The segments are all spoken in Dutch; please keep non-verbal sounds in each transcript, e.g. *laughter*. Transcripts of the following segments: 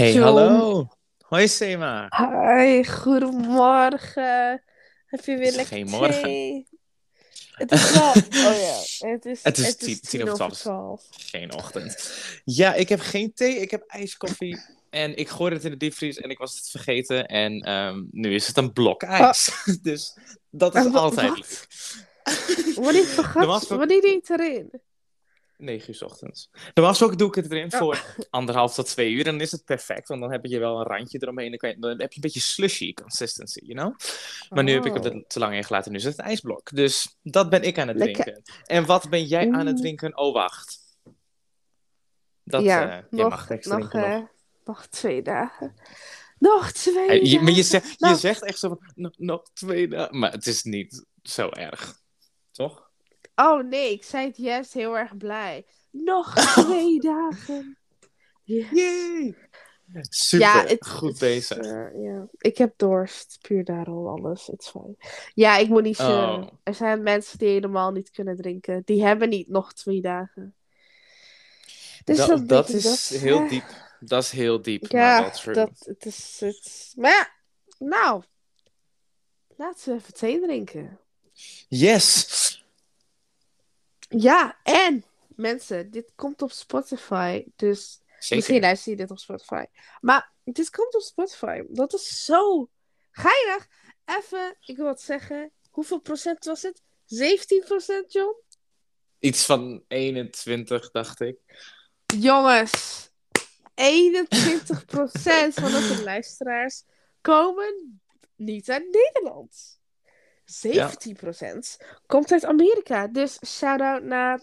Hoi Hey, John. hallo. Hoi Sema. Hi, goedemorgen. Heb je weer is lekker geen morgen. thee? Het is wel... *laughs* Oh ja, het is, Het is tien- tien over twaalf. Geen ochtend. Ja, ik heb geen thee, ik heb ijskoffie. En ik gooide het in de diepvries en ik was het vergeten. En ehm, nu is het een blok ijs. *laughs* dus dat is Ah, altijd wat? leuk. Wanneer *laughs* vergat Wanneer deed het erin? 9 uur 's ochtends. Normaal gesproken doe ik het erin Oh. voor anderhalf tot twee uur. En dan is het perfect, want dan heb je wel een randje eromheen. Dan, kan je, dan heb je een beetje slushy consistency, you know? Maar nu heb ik het Oh. er te lang in gelaten. Nu is het een ijsblok. Dus dat ben ik aan het Lekker. drinken. En wat ben jij aan het Oeh. drinken? Oh, wacht. Dat, ja, eh, nog, mag nog, drinken nog. eh, nog twee dagen. Nog twee Hey, je, maar je, dagen. zegt, je Nou. zegt echt zo van, "Nog- nog twee dagen. Maar het is niet zo erg. Toch? Oh nee, ik zei het juist heel erg blij. Nog twee *laughs* dagen. Yay! Super, Ja, het, goed het is, bezig. eh, ja. Ik heb dorst, puur daarom alles. Het is fijn. Ja, ik moet niet zeuren. Oh. Er zijn mensen die helemaal niet kunnen drinken. Die hebben niet nog twee dagen. Dus dat, is dat, heel diep. Dat is heel diep, maar Ja, dat het is het. Maar ja, nou, laten we even thee drinken. Yes! Ja, en mensen, dit komt op Spotify. Dus misschien luister je dit op Spotify. Maar dit komt op Spotify. Dat is zo geinig. Even, ik wil wat zeggen. Hoeveel procent was het? 17 procent, John? Iets van 21, dacht ik. Jongens, 21 procent van onze luisteraars komen niet uit Nederland. 17 procent komt uit Amerika. Dus shout-out naar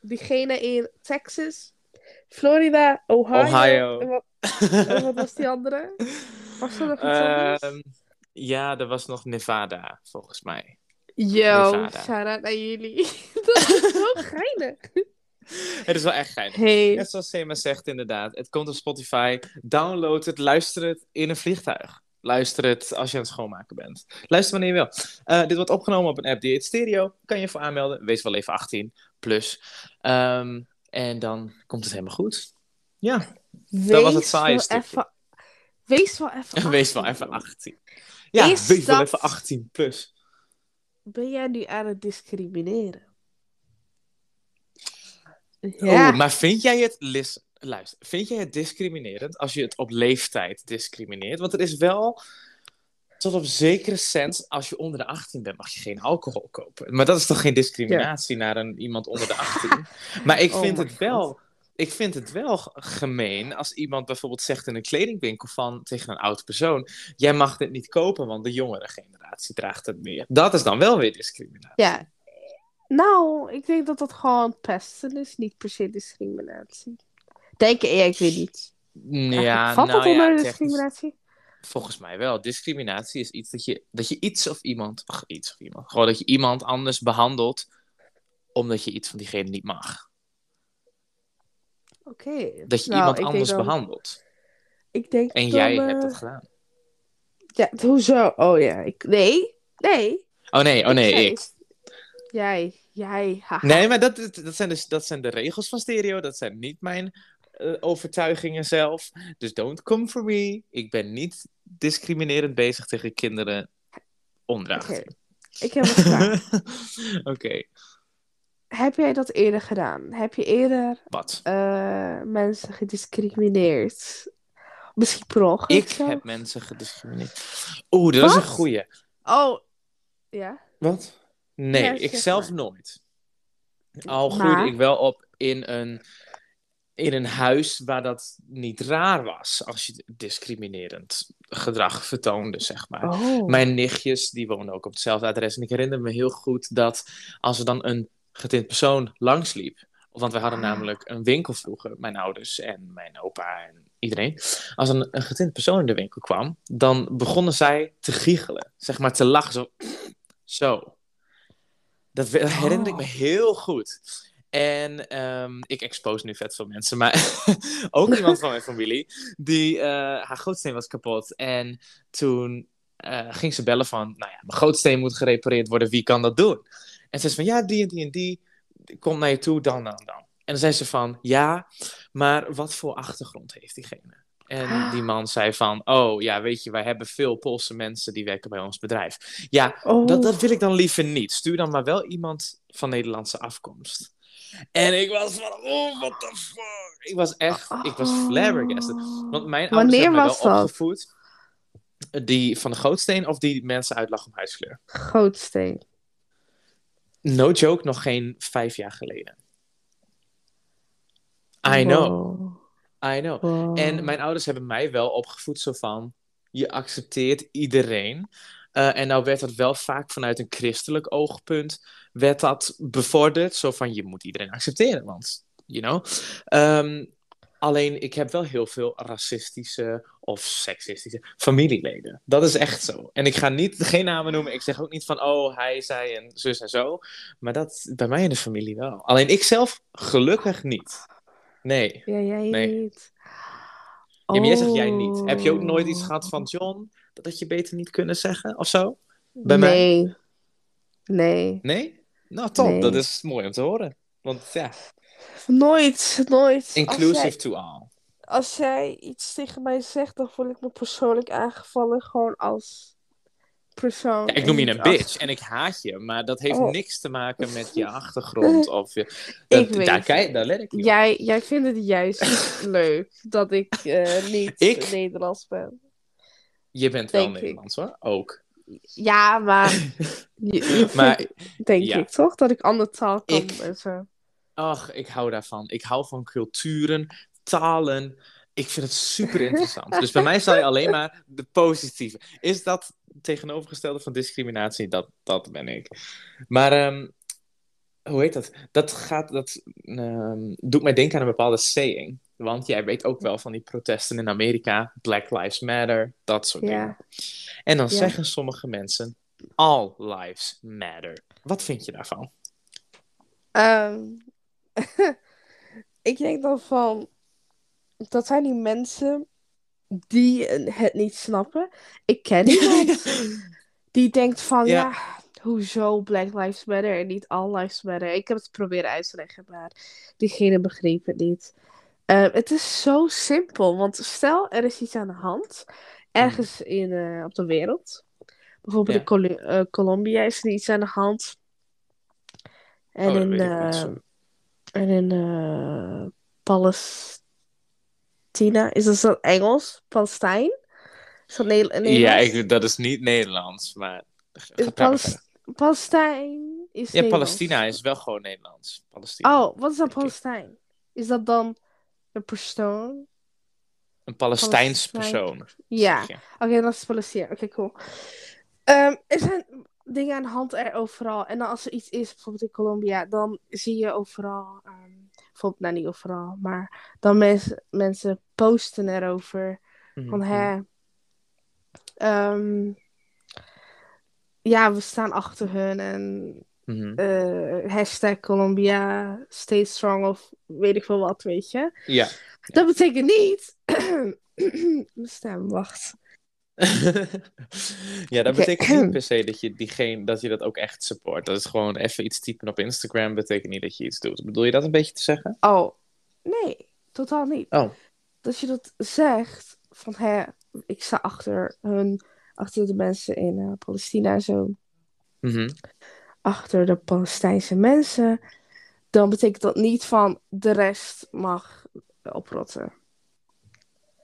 diegene in Texas, Florida, Ohio. Ohio. En wat, en wat was die andere? Was er nog iets anders? Ehm, ja, er was nog Nevada, volgens mij. Yo, Nevada. shout-out naar jullie. *laughs* Dat is zo geinig. Het is wel echt geinig. Hey. Net zoals Sema zegt, inderdaad. Het komt op Spotify. Download het, luister het in een vliegtuig. Luister het als je aan het schoonmaken bent. Luister wanneer je wil. Eh, dit wordt opgenomen op een app die heet Stereo. Kan je voor aanmelden. Wees wel even 18 plus. Ehm, en dan komt het helemaal goed. Ja, Dat was het saaie stukje. even- Wees wel even *laughs* wees wel 18, even joh. 18. Ja, Is wees wel even 18 plus. Ben jij nu aan het discrimineren? Oeh, Ja. maar vind jij het, Lis, luister, vind jij het discriminerend als je het op leeftijd discrimineert? Want er is wel, tot op zekere sens, als je onder de 18 bent, mag je geen alcohol kopen. Maar dat is toch geen discriminatie naar een, iemand onder de *laughs* 18? maar ik Oh vind my het wel... Ik vind het wel gemeen als iemand bijvoorbeeld zegt in een kledingwinkel van tegen een oud persoon: Jij mag dit niet kopen, want de jongere generatie draagt het meer. Dat is dan wel weer discriminatie. ja. Nou, ik denk dat dat gewoon pesten is, niet per se discriminatie. Denk ik weet niet. Ja, Valt nou dat onder ja, de technisch- discriminatie? Volgens mij wel. Discriminatie is iets dat je, dat je iets of iemand, ach, iets of iemand, gewoon dat je iemand anders behandelt omdat je iets van diegene niet mag. Oké. Dat je Nou, iemand anders dan- behandelt. Ik denk En dan, jij eh, hebt dat gedaan. Ja, hoezo? Oh ja, ik... Nee, nee. Oh nee, oh nee, ik. het. Jij, jij, haha. Nee, maar dat, dat, dat zijn dus, dat zijn de regels van stereo. Dat zijn niet mijn eh, overtuigingen zelf. Dus don't come for me. Ik ben niet discriminerend bezig tegen kinderen onder de Oké, 18. Ik heb een vraag. *laughs* Oké, heb jij dat eerder gedaan? Heb je eerder wat? eh, mensen gediscrimineerd? Misschien per ongeluk Ik zelf? heb mensen gediscrimineerd. Oeh, dat is een goeie. Oh, ja. Wat? Nee, Ja, ik zelf maar. nooit. Al groeide Maar? ik wel op in een, in een huis waar dat niet raar was als je discriminerend gedrag vertoonde, zeg maar. Oh. Mijn nichtjes, die wonen ook op hetzelfde adres. En ik herinner me heel goed dat als er dan een getint persoon langsliep. Want we hadden Ah. namelijk een winkel vroeger, mijn ouders en mijn opa en iedereen. Als een, een getint persoon in de winkel kwam, dan begonnen zij te giechelen. Zeg maar te lachen, zo. *sniffs* Zo. Dat herinner ik me Oh. heel goed. En ehm, ik expose nu vet veel mensen, maar *laughs* ook iemand van mijn familie, die, eh, haar gootsteen was kapot. En toen eh, ging ze bellen van, nou ja, mijn gootsteen moet gerepareerd worden, wie kan dat doen? En ze zei van, ja, die en die en die, komt naar je toe, dan, dan, dan. En dan zei ze van, ja, maar wat voor achtergrond heeft diegene? En *gasps* die man zei van, oh ja, weet je, wij hebben veel Poolse mensen die werken bij ons bedrijf. Ja, Oh. dat, dat wil ik dan liever niet. Stuur dan maar wel iemand van Nederlandse afkomst. En ik was van, oh, what the fuck. Ik was echt, ik was flabbergasted. Want mijn ouders Oh. Wanneer hebben was wel dat? opgevoed. Die van de Gootsteen of die mensen uit Lach om Huiskleur? Gootsteen. No joke, nog geen vijf jaar geleden. I know, Wow. I know. Wow. En mijn ouders hebben mij wel opgevoed zo van, je accepteert iedereen. Eh, en nou werd dat wel vaak vanuit een christelijk oogpunt, werd dat bevorderd. Zo van, je moet iedereen accepteren, want, you know. Ehm, alleen, ik heb wel heel veel racistische of seksistische familieleden. Dat is echt zo. En ik ga niet, geen namen noemen. Ik zeg ook niet van, oh, hij, zij en zus en zo. Maar dat bij mij in de familie wel. Alleen ik zelf gelukkig niet. Nee. Ja, jij Nee. niet. Ja, maar jij zegt jij niet. Heb je ook nooit iets Oh. gehad van John? Dat had je beter niet kunnen zeggen of zo? Bij mij? nee. Nee. Nee? Nou, top. Nee. Dat is mooi om te horen. Want ja, Nooit, nooit. inclusive jij, to all. als jij iets tegen mij zegt, dan voel ik me persoonlijk aangevallen. Gewoon als persoon. Ja, ik noem je een als- bitch en ik haat je, maar dat heeft Oh. niks te maken met je achtergrond. *laughs* Of je, dat, Ik weet daar, kijk, daar let ik niet op. Jij, jij vindt het juist *laughs* leuk dat ik eh, niet Ik? Nederlands ben. Je bent wel Denk ik. Nederlands hoor, ook. Ja, maar. *laughs* *laughs* Maar, *laughs* denk ja. ik toch? Dat ik andere taal kan Ik- en zo. ach, ik hou daarvan. Ik hou van culturen, talen. Ik vind het super interessant. dus bij mij zal je alleen maar de positieve. Is dat tegenovergestelde van discriminatie? Dat, dat ben ik. Maar ehm, hoe heet dat? Dat, gaat, dat ehm, doet mij denken aan een bepaalde saying. Want jij weet ook wel van die protesten in Amerika. Black Lives Matter, dat soort Ja. dingen. En dan Ja. zeggen sommige mensen: All lives matter. Wat vind je daarvan? Ehm, *laughs* ik denk dan van. Dat zijn die mensen die het niet snappen. Ik ken iemand *laughs* die denkt van Ja. ja. hoezo Black Lives Matter en niet All Lives Matter? Ik heb het proberen uit te leggen, maar diegene begreep het niet. Eh, het is zo simpel, want stel er is iets aan de hand ergens in, eh, op de wereld. Bijvoorbeeld Ja. in eh, Colombia is er iets aan de hand. En Oh, in, en in Palestina, is dat Engels? Palestijn? Is dat Nederla- Ja, Nederlands? ik, dat is niet Nederlands, maar. Is Ga praten Pales- verder. Palestijn is Ja, Nederlands. Palestina is wel gewoon Nederlands. Palestina. Oh, wat is dan. Palestijn? Is dat dan een persoon? Een Palestijns Palestijn. persoon. Ja. Oké, dat is Palestina. Oké, cool. Ehm, er zijn dingen aan de hand er overal. En dan als er iets is, bijvoorbeeld in Colombia, dan zie je overal, ehm, bijvoorbeeld, nou niet overal, maar dan mensen, mensen posten erover. Van Mhm. hè, ehm, ja, we staan achter hun en Eh, hashtag Colombia, stay strong of weet ik veel wat, weet je. Ja. Dat betekent niet. *clears throat* Mijn stem, wacht. *laughs* ja, dat betekent niet per se dat je, diegene, dat je dat ook echt support. Dat is gewoon even iets typen op Instagram, betekent niet dat je iets doet. Bedoel je dat een beetje te zeggen? Oh, nee, totaal niet. Oh. Dat je dat zegt van hè, ik sta achter hun, achter de mensen in eh, Palestina en zo, Mhm. Achter de Palestijnse mensen, dan betekent dat niet van de rest mag oprotten.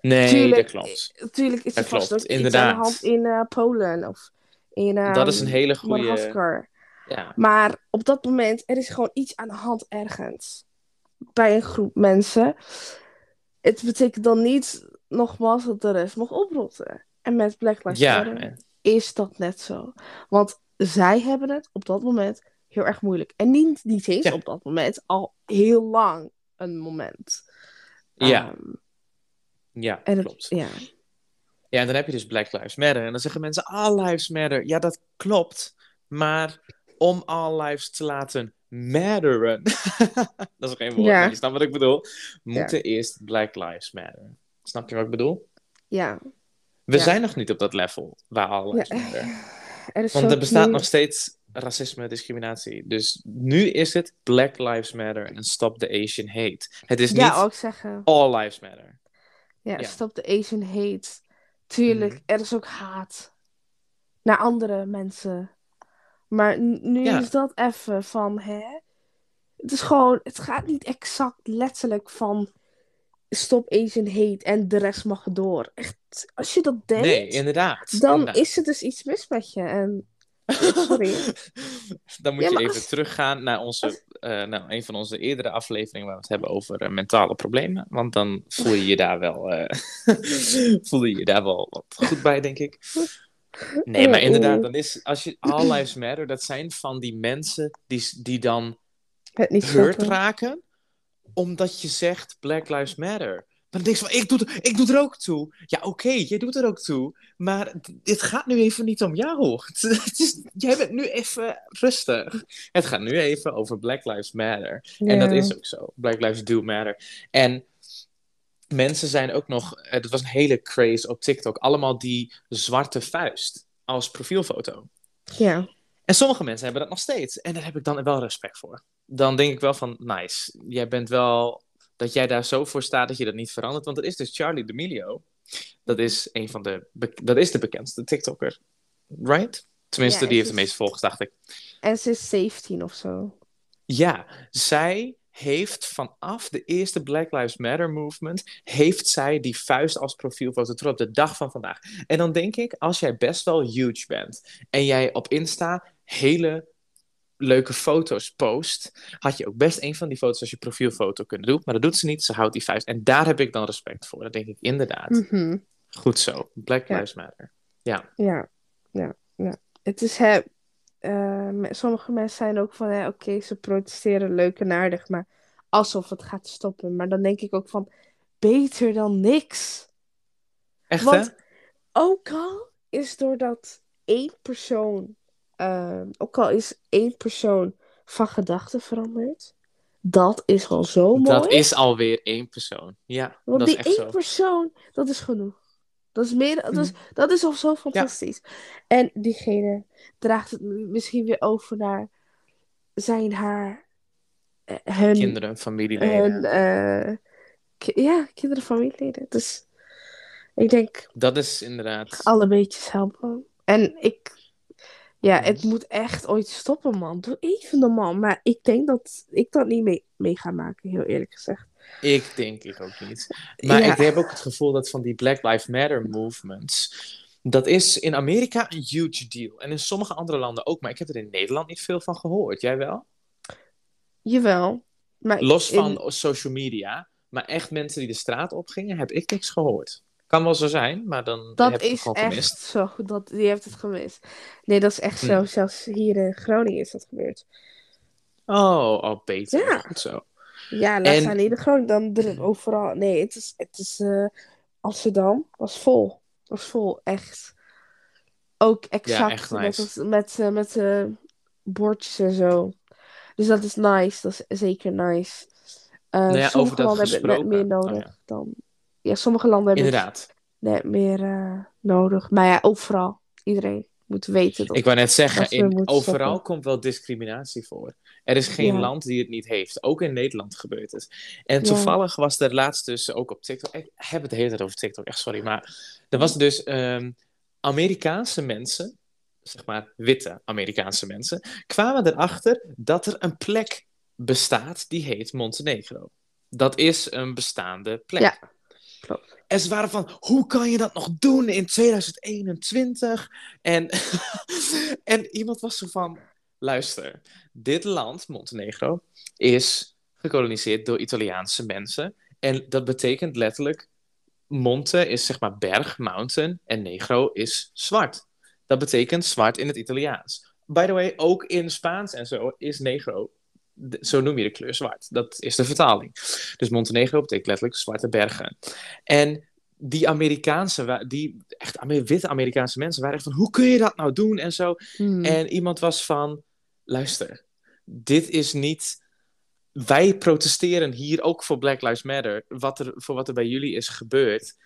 Nee, Tuurlijk, dat klopt. Natuurlijk is er Dat vast klopt, ook iets aan de hand in eh, Polen of in Dat is een hele goede. Ja. Maar op dat moment, er is gewoon iets aan de hand ergens. Bij een groep mensen. Het betekent dan niet, nogmaals, dat de rest mag oprotten. En met Black Lives Matter is dat net zo. Want zij hebben het op dat moment heel erg moeilijk. En niet, niet eens Ja. op dat moment, al heel lang een moment. ja, Ehm, ja en het- klopt. ja. Ja, en dan heb je dus Black Lives Matter. En dan zeggen mensen All Lives Matter. Ja, dat klopt. Maar om All Lives te laten matteren. *laughs* dat is geen woord, Ja. maar je snapt wat ik bedoel. Moeten eerst Black Lives Matter. Snap je wat ik bedoel? ja. We Ja. zijn nog niet op dat level waar All Lives Ja. Matter. Er is Want er bestaat nu- nog steeds racisme, discriminatie. Dus nu is het Black Lives Matter en stop the Asian hate. Het is Ja, niet ook zeggen. All Lives Matter. Ja, Ja. stop de Asian hate. Tuurlijk, Mhm. er is ook haat naar andere mensen. Maar nu Ja. is dat even van, hè? Het is gewoon, het gaat niet exact letterlijk van stop Asian hate en de rest mag door. Echt, als je dat denkt, Nee, inderdaad. dan inderdaad. is er dus iets mis met je. En sorry. *laughs* Dan moet Ja, je even als- teruggaan naar onze, eh, nou, een van onze eerdere afleveringen waar we het hebben over eh, mentale problemen. Want dan voel je je daar wel, eh, *laughs* voel je je daar wel wat goed bij, denk ik. Nee, maar inderdaad, dan is, als je All Lives Matter, dat zijn van die mensen die, die dan het niet hurt raken, omdat je zegt Black Lives Matter. Dan denk je van, ik doe, er- ik doe er ook toe. Ja, oké, jij doet er ook toe. Maar dit gaat nu even niet om jou. Het, *laughs* het is, jij bent nu even rustig. Het gaat nu even over Black Lives Matter. En dat is ook zo. Black Lives do matter. En mensen zijn ook nog... eh, Het was een hele craze op TikTok. Allemaal die zwarte vuist als profielfoto. Ja. En sommige mensen hebben dat nog steeds. En daar heb ik dan wel respect voor. Dan denk ik wel van, nice. Jij bent wel... Dat jij daar zo voor staat dat je dat niet verandert. Want dat is dus Charlie D'Amelio. Dat is een van de... Dat is de bekendste TikToker. Right? Tenminste, Ja, die heeft de meeste volgers, dacht ik. En ze is 17 of zo. Ja, zij heeft vanaf de eerste Black Lives Matter movement, heeft zij die vuist als profielfoto tot op de dag van vandaag. En dan denk ik, als jij best wel huge bent en jij op Insta hele leuke foto's post, had je ook best een van die foto's als je profielfoto kunnen doen. Maar dat doet ze niet, ze houdt die vuist. En daar heb ik dan respect voor. Dat denk ik inderdaad. Mhm. Goed zo, Black Ja. Lives Matter. Ja, Ja, ja, ja. Het is hè, eh, me- sommige mensen zijn ook van, hè, oké, ze protesteren leuk en aardig, maar alsof het gaat stoppen. Maar dan denk ik ook van, beter dan niks. echt Want hè? ook al is doordat één persoon, eh, ook al is één persoon van gedachten veranderd, dat is al zo mooi. Dat is alweer één persoon. Ja, Want dat is die echt één zo. persoon, dat is genoeg. Dat is, meer, dat is, Mhm. dat is al zo fantastisch. En diegene draagt het misschien weer over naar zijn haar, eh, hun, Kinderen, familieleden. hun eh, ki- ja, kinderen, familieleden. Dus ik denk Dat is inderdaad. alle beetjes helpen. En ik, ja, het moet echt ooit stoppen, man. Doe even normaal. Maar ik denk dat ik dat niet mee, mee ga maken, heel eerlijk gezegd. Ik denk ik ook niet. Maar Ja. ik heb ook het gevoel dat van die Black Lives Matter movements. Dat is in Amerika een huge deal. En in sommige andere landen ook. Maar ik heb er in Nederland niet veel van gehoord. Jij wel? Jawel. Maar Los in- van social media. Maar echt mensen die de straat op gingen, heb ik niks gehoord. Kan wel zo zijn, maar dan Dat heb ik het is gewoon echt zo. Dat, die heeft het gemist. Nee, dat is echt zo. Hmm. Zelfs hier in Groningen is dat gebeurd. Oh, oh beter. Ja. Goed zo. Ja, laat En- staan in Groningen. Dan er overal. Nee, het is, het is eh, Amsterdam. Was vol. Was vol, echt. Ook exact echt met, nice. met, eh, met eh, bordjes en zo. Dus dat is nice. Dat is zeker nice. Nou ja, over dat hebben net meer gesproken. nodig Oh, ja. dan. Ja, sommige landen hebben het Inderdaad. net meer eh, nodig. Maar ja, overal. Iedereen moet weten dat. Ik wou net zeggen, in, overal stoppen. komt wel discriminatie voor. Er is geen Ja. land die het niet heeft. Ook in Nederland gebeurt het. En Ja. toevallig was er laatst dus ook op TikTok. Ik heb het de hele tijd over TikTok, echt sorry. Maar er was dus ehm, Amerikaanse mensen, zeg maar witte Amerikaanse mensen, kwamen erachter dat er een plek bestaat die heet Montenegro. Dat is een bestaande plek. Ja, En ze waren van, hoe kan je dat nog doen in 2021? En, *laughs* en iemand was zo van, luister, dit land, Montenegro, is gekoloniseerd door Italiaanse mensen. En dat betekent letterlijk, Monte is zeg maar berg, mountain, en negro is zwart. Dat betekent zwart in het Italiaans. By the way, ook in Spaans en zo is negro, zo noem je de kleur zwart. Dat is de vertaling. Dus Montenegro betekent letterlijk zwarte bergen. En die Amerikaanse, die echt witte Amerikaanse mensen waren echt van, hoe kun je dat nou doen en zo. Hmm. En iemand was van, luister, dit is niet... Wij protesteren hier ook voor Black Lives Matter, wat er, voor wat er bij jullie is gebeurd.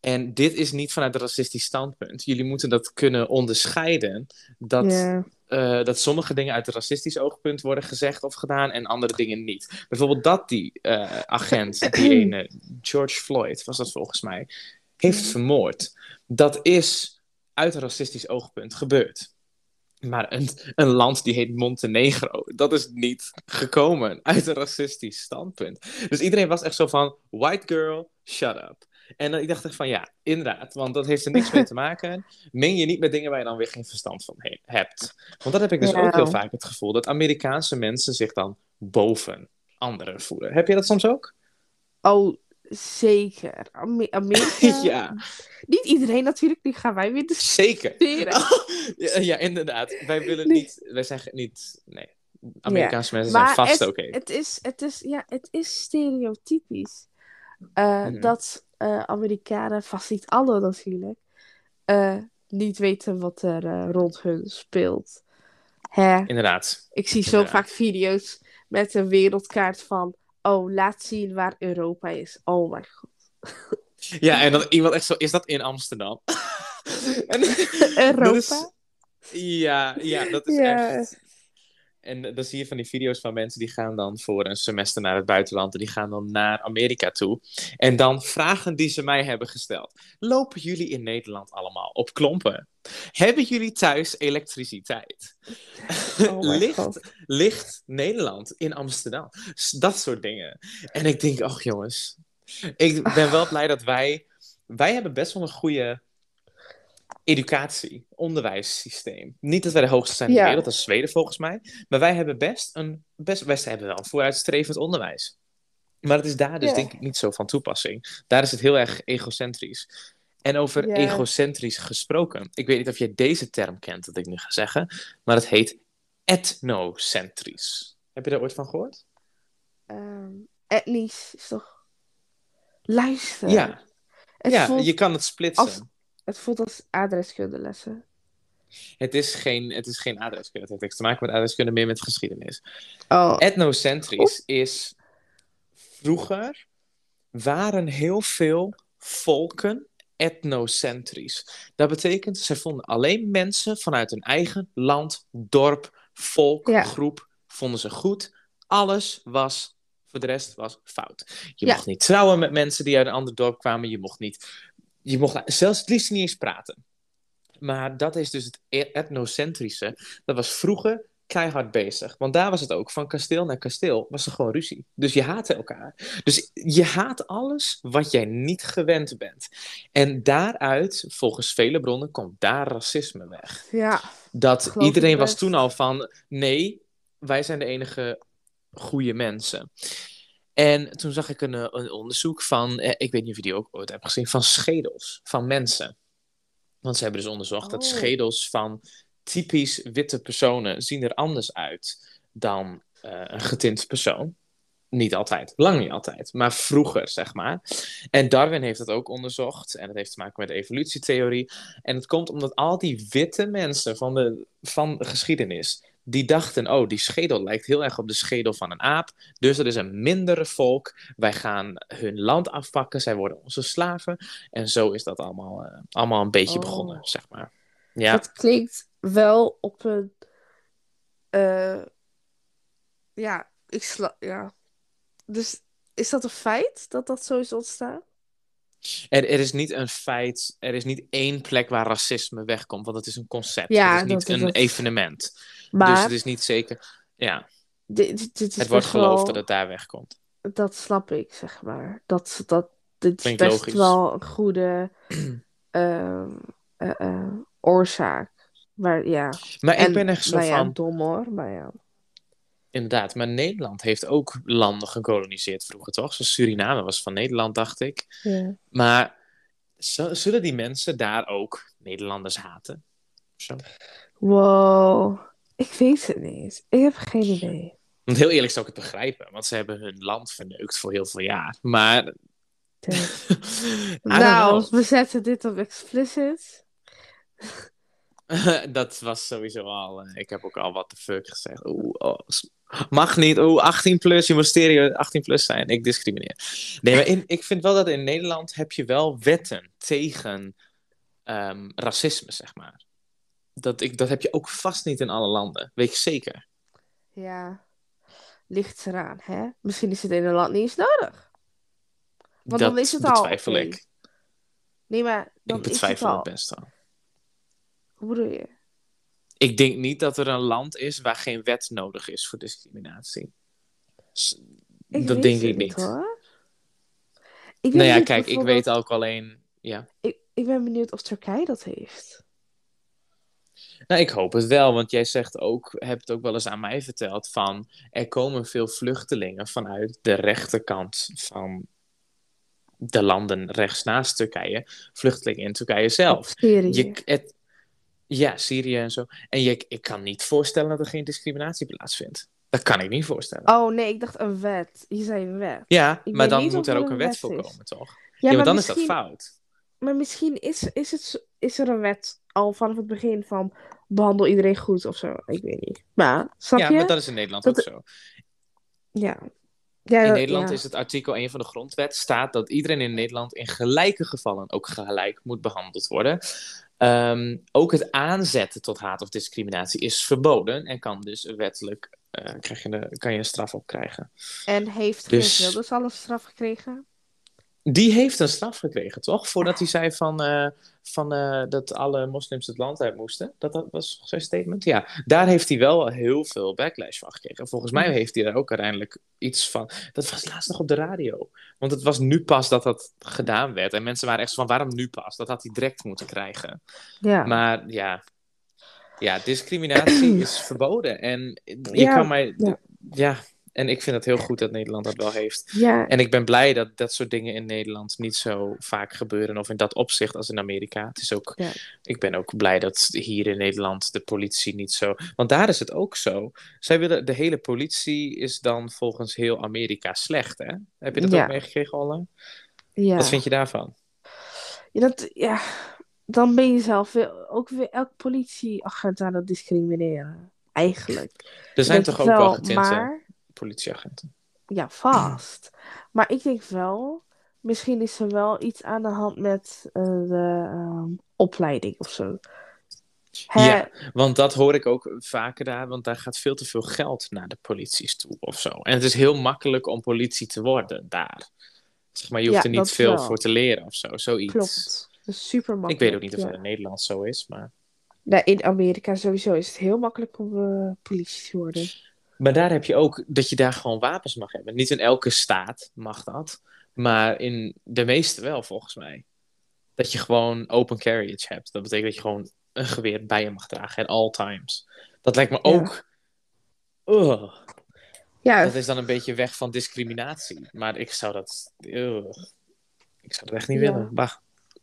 En dit is niet vanuit een racistisch standpunt. Jullie moeten dat kunnen onderscheiden. Dat. Eh, dat sommige dingen uit een racistisch oogpunt worden gezegd of gedaan en andere dingen niet. Bijvoorbeeld dat die eh, agent, die *clears throat* ene George Floyd, was dat volgens mij, heeft vermoord. Dat is uit een racistisch oogpunt gebeurd. Maar een, een land die heet Montenegro, dat is niet gekomen uit een racistisch standpunt. Dus iedereen was echt zo van, white girl, shut up. En dan, ik dacht echt van, ja, inderdaad, want dat heeft er niks mee *laughs* te maken. Meng je niet met dingen waar je dan weer geen verstand van he- hebt. Want dat heb ik dus Ja. ook heel vaak het gevoel, dat Amerikaanse mensen zich dan boven anderen voelen. Heb je dat soms ook? Oh, zeker. Ame- *laughs* Amerika. ja, Niet iedereen natuurlijk, nu gaan wij weer zeker. discussiëren. *laughs* ja, ja, inderdaad. Wij willen Nee. niet, wij zijn ge- niet, nee. Amerikaanse mensen zijn vast oké. het, is, het, is, ja, het is stereotypisch. eh, Mhm. Dat eh, Amerikanen, vast niet alle natuurlijk, eh, niet weten wat er eh, rond hun speelt. Hè? Inderdaad. Ik zie zo vaak video's met een wereldkaart van, oh, laat zien waar Europa is. Oh mijn god. *laughs* Ja, en dan iemand echt zo, is dat in Amsterdam? *laughs* en, Europa? is- *laughs* ja, ja, dat is Ja. echt... En dan zie je van die video's van mensen die gaan dan voor een semester naar het buitenland en die gaan dan naar Amerika toe. En dan vragen die ze mij hebben gesteld. Lopen jullie in Nederland allemaal op klompen? Hebben jullie thuis elektriciteit? Oh ligt, Nederland in Amsterdam? Dat soort dingen. En ik denk, ach jongens, ik ben wel blij dat wij, wij hebben best wel een goede educatie, onderwijssysteem. Niet dat wij de hoogste zijn in de Ja. wereld, dat is Zweden volgens mij. Maar wij hebben best een, best, wij hebben wel een vooruitstrevend onderwijs. Maar het is daar dus Ja. denk ik niet zo van toepassing. Daar is het heel erg egocentrisch. En over Ja. egocentrisch gesproken. Ik weet niet of je deze term kent, dat ik nu ga zeggen. Maar het heet etnocentrisch. Heb je daar ooit van gehoord? Ehm, etnisch is toch... Luister. Ja, Het, ja voelt, je kan het splitsen. als- het voelt als adreskundelessen. Het is geen, het is geen adreskunde. Het heeft niks te maken met adreskunde, meer met geschiedenis. Oh, Etnocentrisch is vroeger waren heel veel volken etnocentrisch. Dat betekent, ze vonden alleen mensen vanuit hun eigen land, dorp, volk, Ja. groep, vonden ze goed. Alles was, voor de rest was fout. Je Ja. mocht niet trouwen met mensen die uit een ander dorp kwamen. Je mocht niet, je mocht zelfs het liefst niet eens praten. Maar dat is dus het e- etnocentrische. Dat was vroeger keihard bezig. Want daar was het ook. Van kasteel naar kasteel was er gewoon ruzie. Dus je haatte elkaar. Dus je haat alles wat jij niet gewend bent. En daaruit, volgens vele bronnen, komt daar racisme weg. ja. Dat iedereen was toen al van, nee, wij zijn de enige goede mensen. En toen zag ik een, eh, een onderzoek van, eh, ik weet niet of je die ook ooit hebt gezien, van schedels van mensen. Want ze hebben dus onderzocht dat Oh. schedels van typisch witte personen zien er anders uit dan eh, een getint persoon. Niet altijd, lang niet altijd, maar vroeger, zeg maar. En Darwin heeft dat ook onderzocht. En dat heeft te maken met de evolutietheorie. En het komt omdat al die witte mensen van de, van de geschiedenis. Die dachten: oh, die schedel lijkt heel erg op de schedel van een aap. Dus dat is een mindere volk. Wij gaan hun land afpakken. Zij worden onze slaven. En zo is dat allemaal, eh, allemaal een beetje Oh. begonnen, zeg maar. Ja, Dat klinkt wel op een... eh, ja, ik sla... Ja. Dus is dat een feit dat dat zo is ontstaan? Er, er is niet een feit. Er is niet één plek waar racisme wegkomt. Want het is een concept. Ja, het is niet een het. evenement. Dus Maar het is niet zeker. Ja, dit, dit, dit is het wordt wel- geloofd dat het daar wegkomt. Dat snap ik, zeg maar. Dat, dat, dit is best logisch. wel een goede *clears throat* ehm, eh, eh, oorzaak. Maar ja, Maar en, ik ben echt zo nou ja, van. dom hoor, maar ja. Inderdaad, maar Nederland heeft ook landen gekoloniseerd vroeger, toch? Zoals Suriname was van Nederland, dacht ik. ja. Maar zullen die mensen daar ook Nederlanders haten? Zo. Wow, ik weet het niet. Ik heb geen idee. Want heel eerlijk zou ik het begrijpen, want ze hebben hun land verneukt voor heel veel jaar. Maar. *laughs* Nou, we zetten dit op explicit. *laughs* dat was sowieso al. eh, ik heb ook al wat de fuck gezegd. Oeh, oh, mag niet. Oeh, 18 plus. Je moet stereo 18 plus zijn. Ik discrimineer. Nee, maar in, ik vind wel dat in Nederland heb je wel wetten tegen ehm, racisme, zeg maar. Dat, ik, dat heb je ook vast niet in alle landen. Weet je zeker. Ja, ligt eraan, hè? Misschien is het in een land niet eens nodig. Want dat dan is het al. betwijfel ik. Nee, maar dan Ik betwijfel het het al. best wel. Hoe bedoel je? Ik denk niet dat er een land is waar geen wet nodig is voor discriminatie. Ik dat denk ik niet. hoor. Ik Nou ja, kijk, ik weet ook alleen. Ja. Ik, ik ben benieuwd of Turkije dat heeft. Nou, ik hoop het wel, want jij zegt ook, hebt het ook wel eens aan mij verteld van er komen veel vluchtelingen vanuit de rechterkant van de landen rechts naast Turkije, vluchtelingen in Turkije zelf. Je, het, ja, Syrië en zo. En je, ik kan niet voorstellen dat er geen discriminatie plaatsvindt. Dat kan ik niet voorstellen. Oh nee, ik dacht een wet. Je zei een wet. ja, ik maar dan moet er ook een wet wet voor komen, toch? Ja, maar dan misschien, is dat fout. Maar misschien is, is, het, is er een wet al vanaf het begin van behandel iedereen goed of zo. Ik weet niet. Maar, snap Ja, je? maar dat is in Nederland Dat- ook zo. Ja. ja. In Nederland ja. is het artikel 1 van de grondwet staat dat iedereen in Nederland in gelijke gevallen ook gelijk moet behandeld worden. Ehm, ook het aanzetten tot haat of discriminatie is verboden en kan dus wettelijk eh, krijg je de, kan je een straf op krijgen. En heeft Dus- Geert Wilders al een straf gekregen? Die heeft een straf gekregen, toch? Voordat hij zei van, eh, van, eh, dat alle moslims het land uit moesten. Dat, dat was zijn statement. Ja, daar heeft hij wel heel veel backlash van gekregen. Volgens mij heeft hij daar ook uiteindelijk iets van. Dat was laatst nog op de radio. Want het was nu pas dat dat gedaan werd. En mensen waren echt van: waarom nu pas? Dat had hij direct moeten krijgen. Ja. Maar ja, ja discriminatie *clears throat* is verboden. En je Ja, kan mij. ja. ja, en ik vind het heel goed dat Nederland dat wel heeft. ja. En ik ben blij dat dat soort dingen in Nederland niet zo vaak gebeuren. Of in dat opzicht als in Amerika. Het is ook, Ja. Ik ben ook blij dat hier in Nederland de politie niet zo. Want daar is het ook zo. Zij willen, de hele politie is dan volgens heel Amerika slecht. Hè? Heb je dat Ja. ook meegekregen, Olle? ja. Wat vind je daarvan? Ja, dat, ja, dan ben je zelf weer, ook weer elk politieagent aan het discrimineren. Eigenlijk. Er zijn toch ook wel getinte Maar, politieagenten? ja, vast. Maar ik denk wel, misschien is er wel iets aan de hand met eh, de ehm, opleiding of zo. Hè? Ja. Want dat hoor ik ook vaker daar, want daar gaat veel te veel geld naar de polities toe of zo. En het is heel makkelijk om politie te worden daar. Zeg maar, je hoeft Ja, er niet veel wel. voor te leren of zo, zoiets. Klopt. Dat is super makkelijk. Ik weet ook niet of ja. dat in Nederland zo is, maar... Nou, in Amerika sowieso is het heel makkelijk om eh, politie te worden. Maar daar heb je ook dat je daar gewoon wapens mag hebben. Niet in elke staat mag dat, maar in de meeste wel, volgens mij. Dat je gewoon open carriage hebt. Dat betekent dat je gewoon een geweer bij je mag dragen at all times. Dat lijkt me Ja. ook... Ugh. Ja, Dat is dan een beetje weg van discriminatie. Maar ik zou dat... ugh. Ik zou dat echt niet Ja. willen. Bah.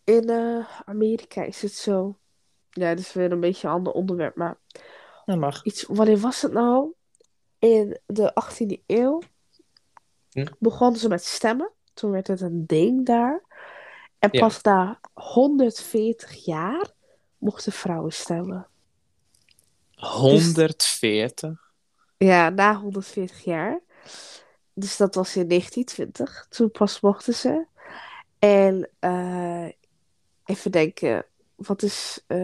in eh, Amerika is het zo. Ja, dat is weer een beetje een ander onderwerp, maar Dat mag. iets, wanneer was het nou? In de 18e eeuw Hm? begonnen ze met stemmen. Toen werd het een ding daar. En Ja. pas na 140 jaar mochten vrouwen stemmen. 140. Ja, na 140 jaar. Dus dat was in 1920. Toen pas mochten ze. En eh, even denken, wat is eh,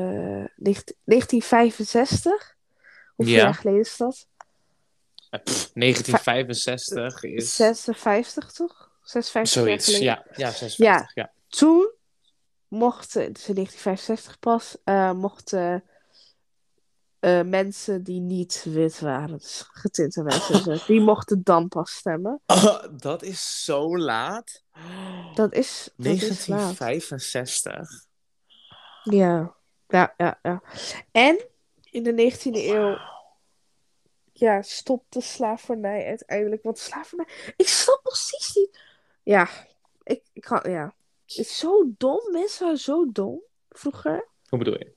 19 1965? Hoeveel Ja. jaar geleden is dat? Eh, pff, 1965 is... 56 toch? 56 jaar Zoiets, ja. Ja, 56, ja. Toen mochten, dus in 1965 pas, eh, mochten eh, mensen die niet wit waren, dus getinte mensen, die *laughs* mochten dan pas stemmen. Oh, *laughs* dat is zo laat. Dat is, dat is laat. 1965. Ja, ja, ja, ja. En in de 19e eeuw ja, stopte slavernij uiteindelijk. Want slavernij, ik snap steeds niet. Ja, ik, ik kan, ja. Het is zo dom, mensen waren zo dom vroeger. Hoe bedoel je?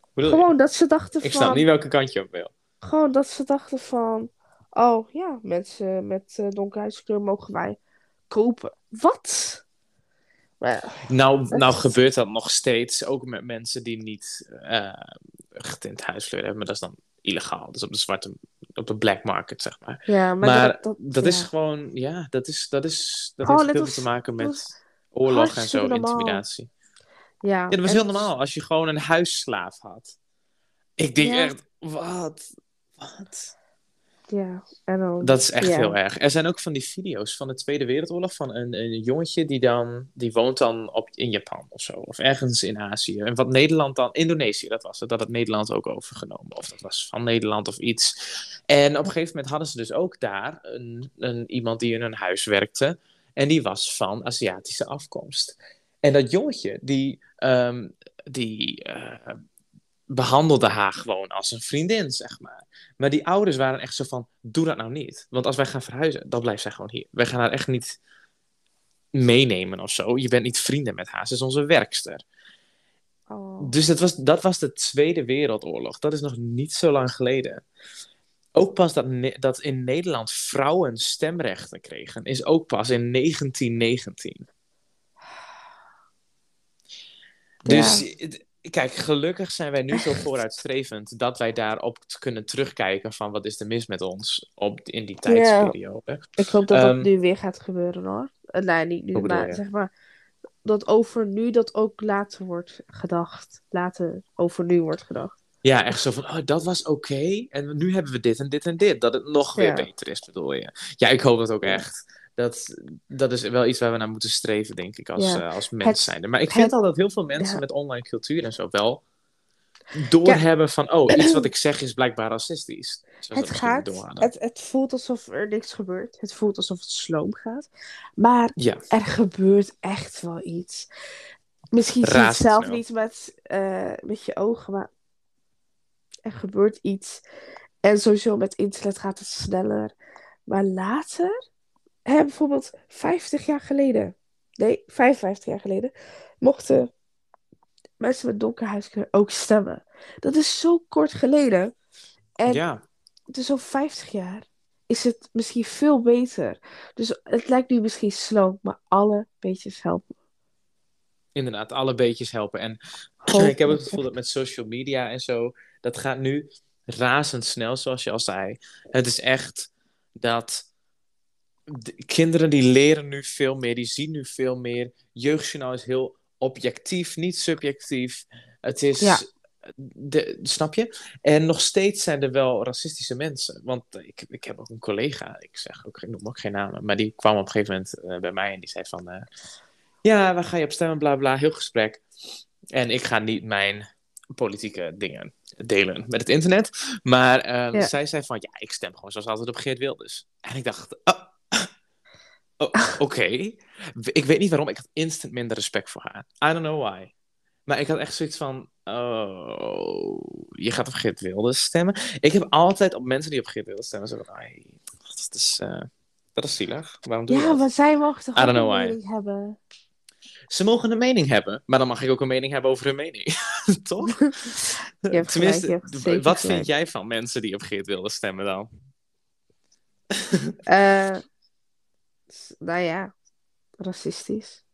Hoe bedoel je? Gewoon dat ze dachten Ik van. snap niet welke kant je op wil. Gewoon dat ze dachten van. Oh ja, mensen met uh, donkere huidskleur mogen wij kopen. Wat? Nou, nou is- gebeurt dat nog steeds, ook met mensen die niet eh getint huiskleur hebben, maar dat is dan illegaal. Dus op de zwarte, op de black market, zeg maar. ja, maar, Maar dat, dat, Dat ja. is gewoon, ja, dat, is, dat, is, dat Gewoon heeft veel te maken met oorlog en zo, normaal. intimidatie. Ja, Ja, dat was heel is- normaal. Als je gewoon een huisslaaf had. Ik denk Ja. echt, wat? Wat? Ja, en dan... Dat is echt ja. heel erg. Er zijn ook van die video's van de Tweede Wereldoorlog van een, een jongetje die dan, die woont dan op, in Japan of zo, of ergens in Azië. En wat Nederland dan, Indonesië, dat was het, dat het Nederland ook overgenomen, of dat was van Nederland of iets. En op een gegeven moment hadden ze dus ook daar een, een, iemand die in hun huis werkte, en die was van Aziatische afkomst. En dat jongetje, die, ehm, die eh, behandelde haar gewoon als een vriendin, zeg maar. Maar die ouders waren echt zo van, doe dat nou niet. Want als wij gaan verhuizen, dan blijft zij gewoon hier. Wij gaan haar echt niet meenemen of zo. Je bent niet vrienden met haar, ze is onze werkster. Oh. Dus dat was, dat was de Tweede Wereldoorlog. Dat is nog niet zo lang geleden. Ook pas dat, dat in Nederland vrouwen stemrechten kregen, is ook pas in 1919. Dus kijk, gelukkig zijn wij nu zo *laughs* vooruitstrevend dat wij daarop kunnen terugkijken van wat is er mis met ons op, in die tijdsperiode. Ik hoop dat Ehm, dat nu weer gaat gebeuren hoor. Eh, nee, niet nu, maar je? zeg maar dat over nu dat ook later wordt gedacht. Later over nu wordt gedacht. Ja, echt zo van, oh, dat was oké. En nu hebben we dit en dit en dit. Dat het nog weer Ja. beter is, bedoel je. Ja, ik hoop dat ook Ja. echt. Dat, dat is wel iets waar we naar moeten streven, denk ik, als, Ja. eh, als mens Het- zijnde. Maar ik het- vind al dat heel veel mensen Ja. met online cultuur en zo wel doorhebben van, oh, iets wat ik zeg is blijkbaar racistisch. Het gaat, het, het voelt alsof er niks gebeurt. Het voelt alsof het sloom gaat. Maar Ja, er gebeurt echt wel iets. Misschien zie je het zelf niet met, eh, met je ogen, maar er gebeurt iets. En sowieso met internet gaat het sneller. Maar later, hè, bijvoorbeeld 50 jaar geleden, nee, 55 jaar geleden, mochten mensen met donker huidskleur ook stemmen. Dat is zo kort geleden. En ja. dus over 50 jaar is het misschien veel beter. Dus het lijkt nu misschien slow, maar alle beetjes helpen. inderdaad, alle beetjes helpen. En Hopelijk. ik heb het gevoel dat met social media en zo, dat gaat nu razendsnel, zoals je al zei. Het is echt dat de kinderen die leren nu veel meer, die zien nu veel meer. Jeugdjournaal is heel objectief, niet subjectief. Het is. Ja. De, snap je? En nog steeds zijn er wel racistische mensen. Want ik, ik heb ook een collega, ik zeg ook, ik noem ook geen namen, maar die kwam op een gegeven moment eh, bij mij en die zei van, eh, ja, waar ga je op stemmen, bla bla, heel gesprek. En ik ga niet mijn politieke dingen delen met het internet. Maar eh, Ja. zij zei van, ja, ik stem gewoon zoals altijd op Geert Wilders. En ik dacht, oh, oh, oké. Ik weet niet waarom, ik had instant minder respect voor haar. I don't know why. Maar ik had echt zoiets van, oh, je gaat op Geert Wilders stemmen. Ik heb altijd op mensen die op Geert Wilders stemmen, zo van, ai, dat is, eh, dat is zielig. Waarom doe je Ja, dat? maar zij mogen toch I ook don't een know why. mening hebben. Ze mogen een mening hebben, maar dan mag ik ook een mening hebben over hun mening. *laughs* Toch? *laughs* Gelijk, zeker wat vind jij van mensen die op Geert Wilders stemmen dan? Eh, nou ja, racistisch.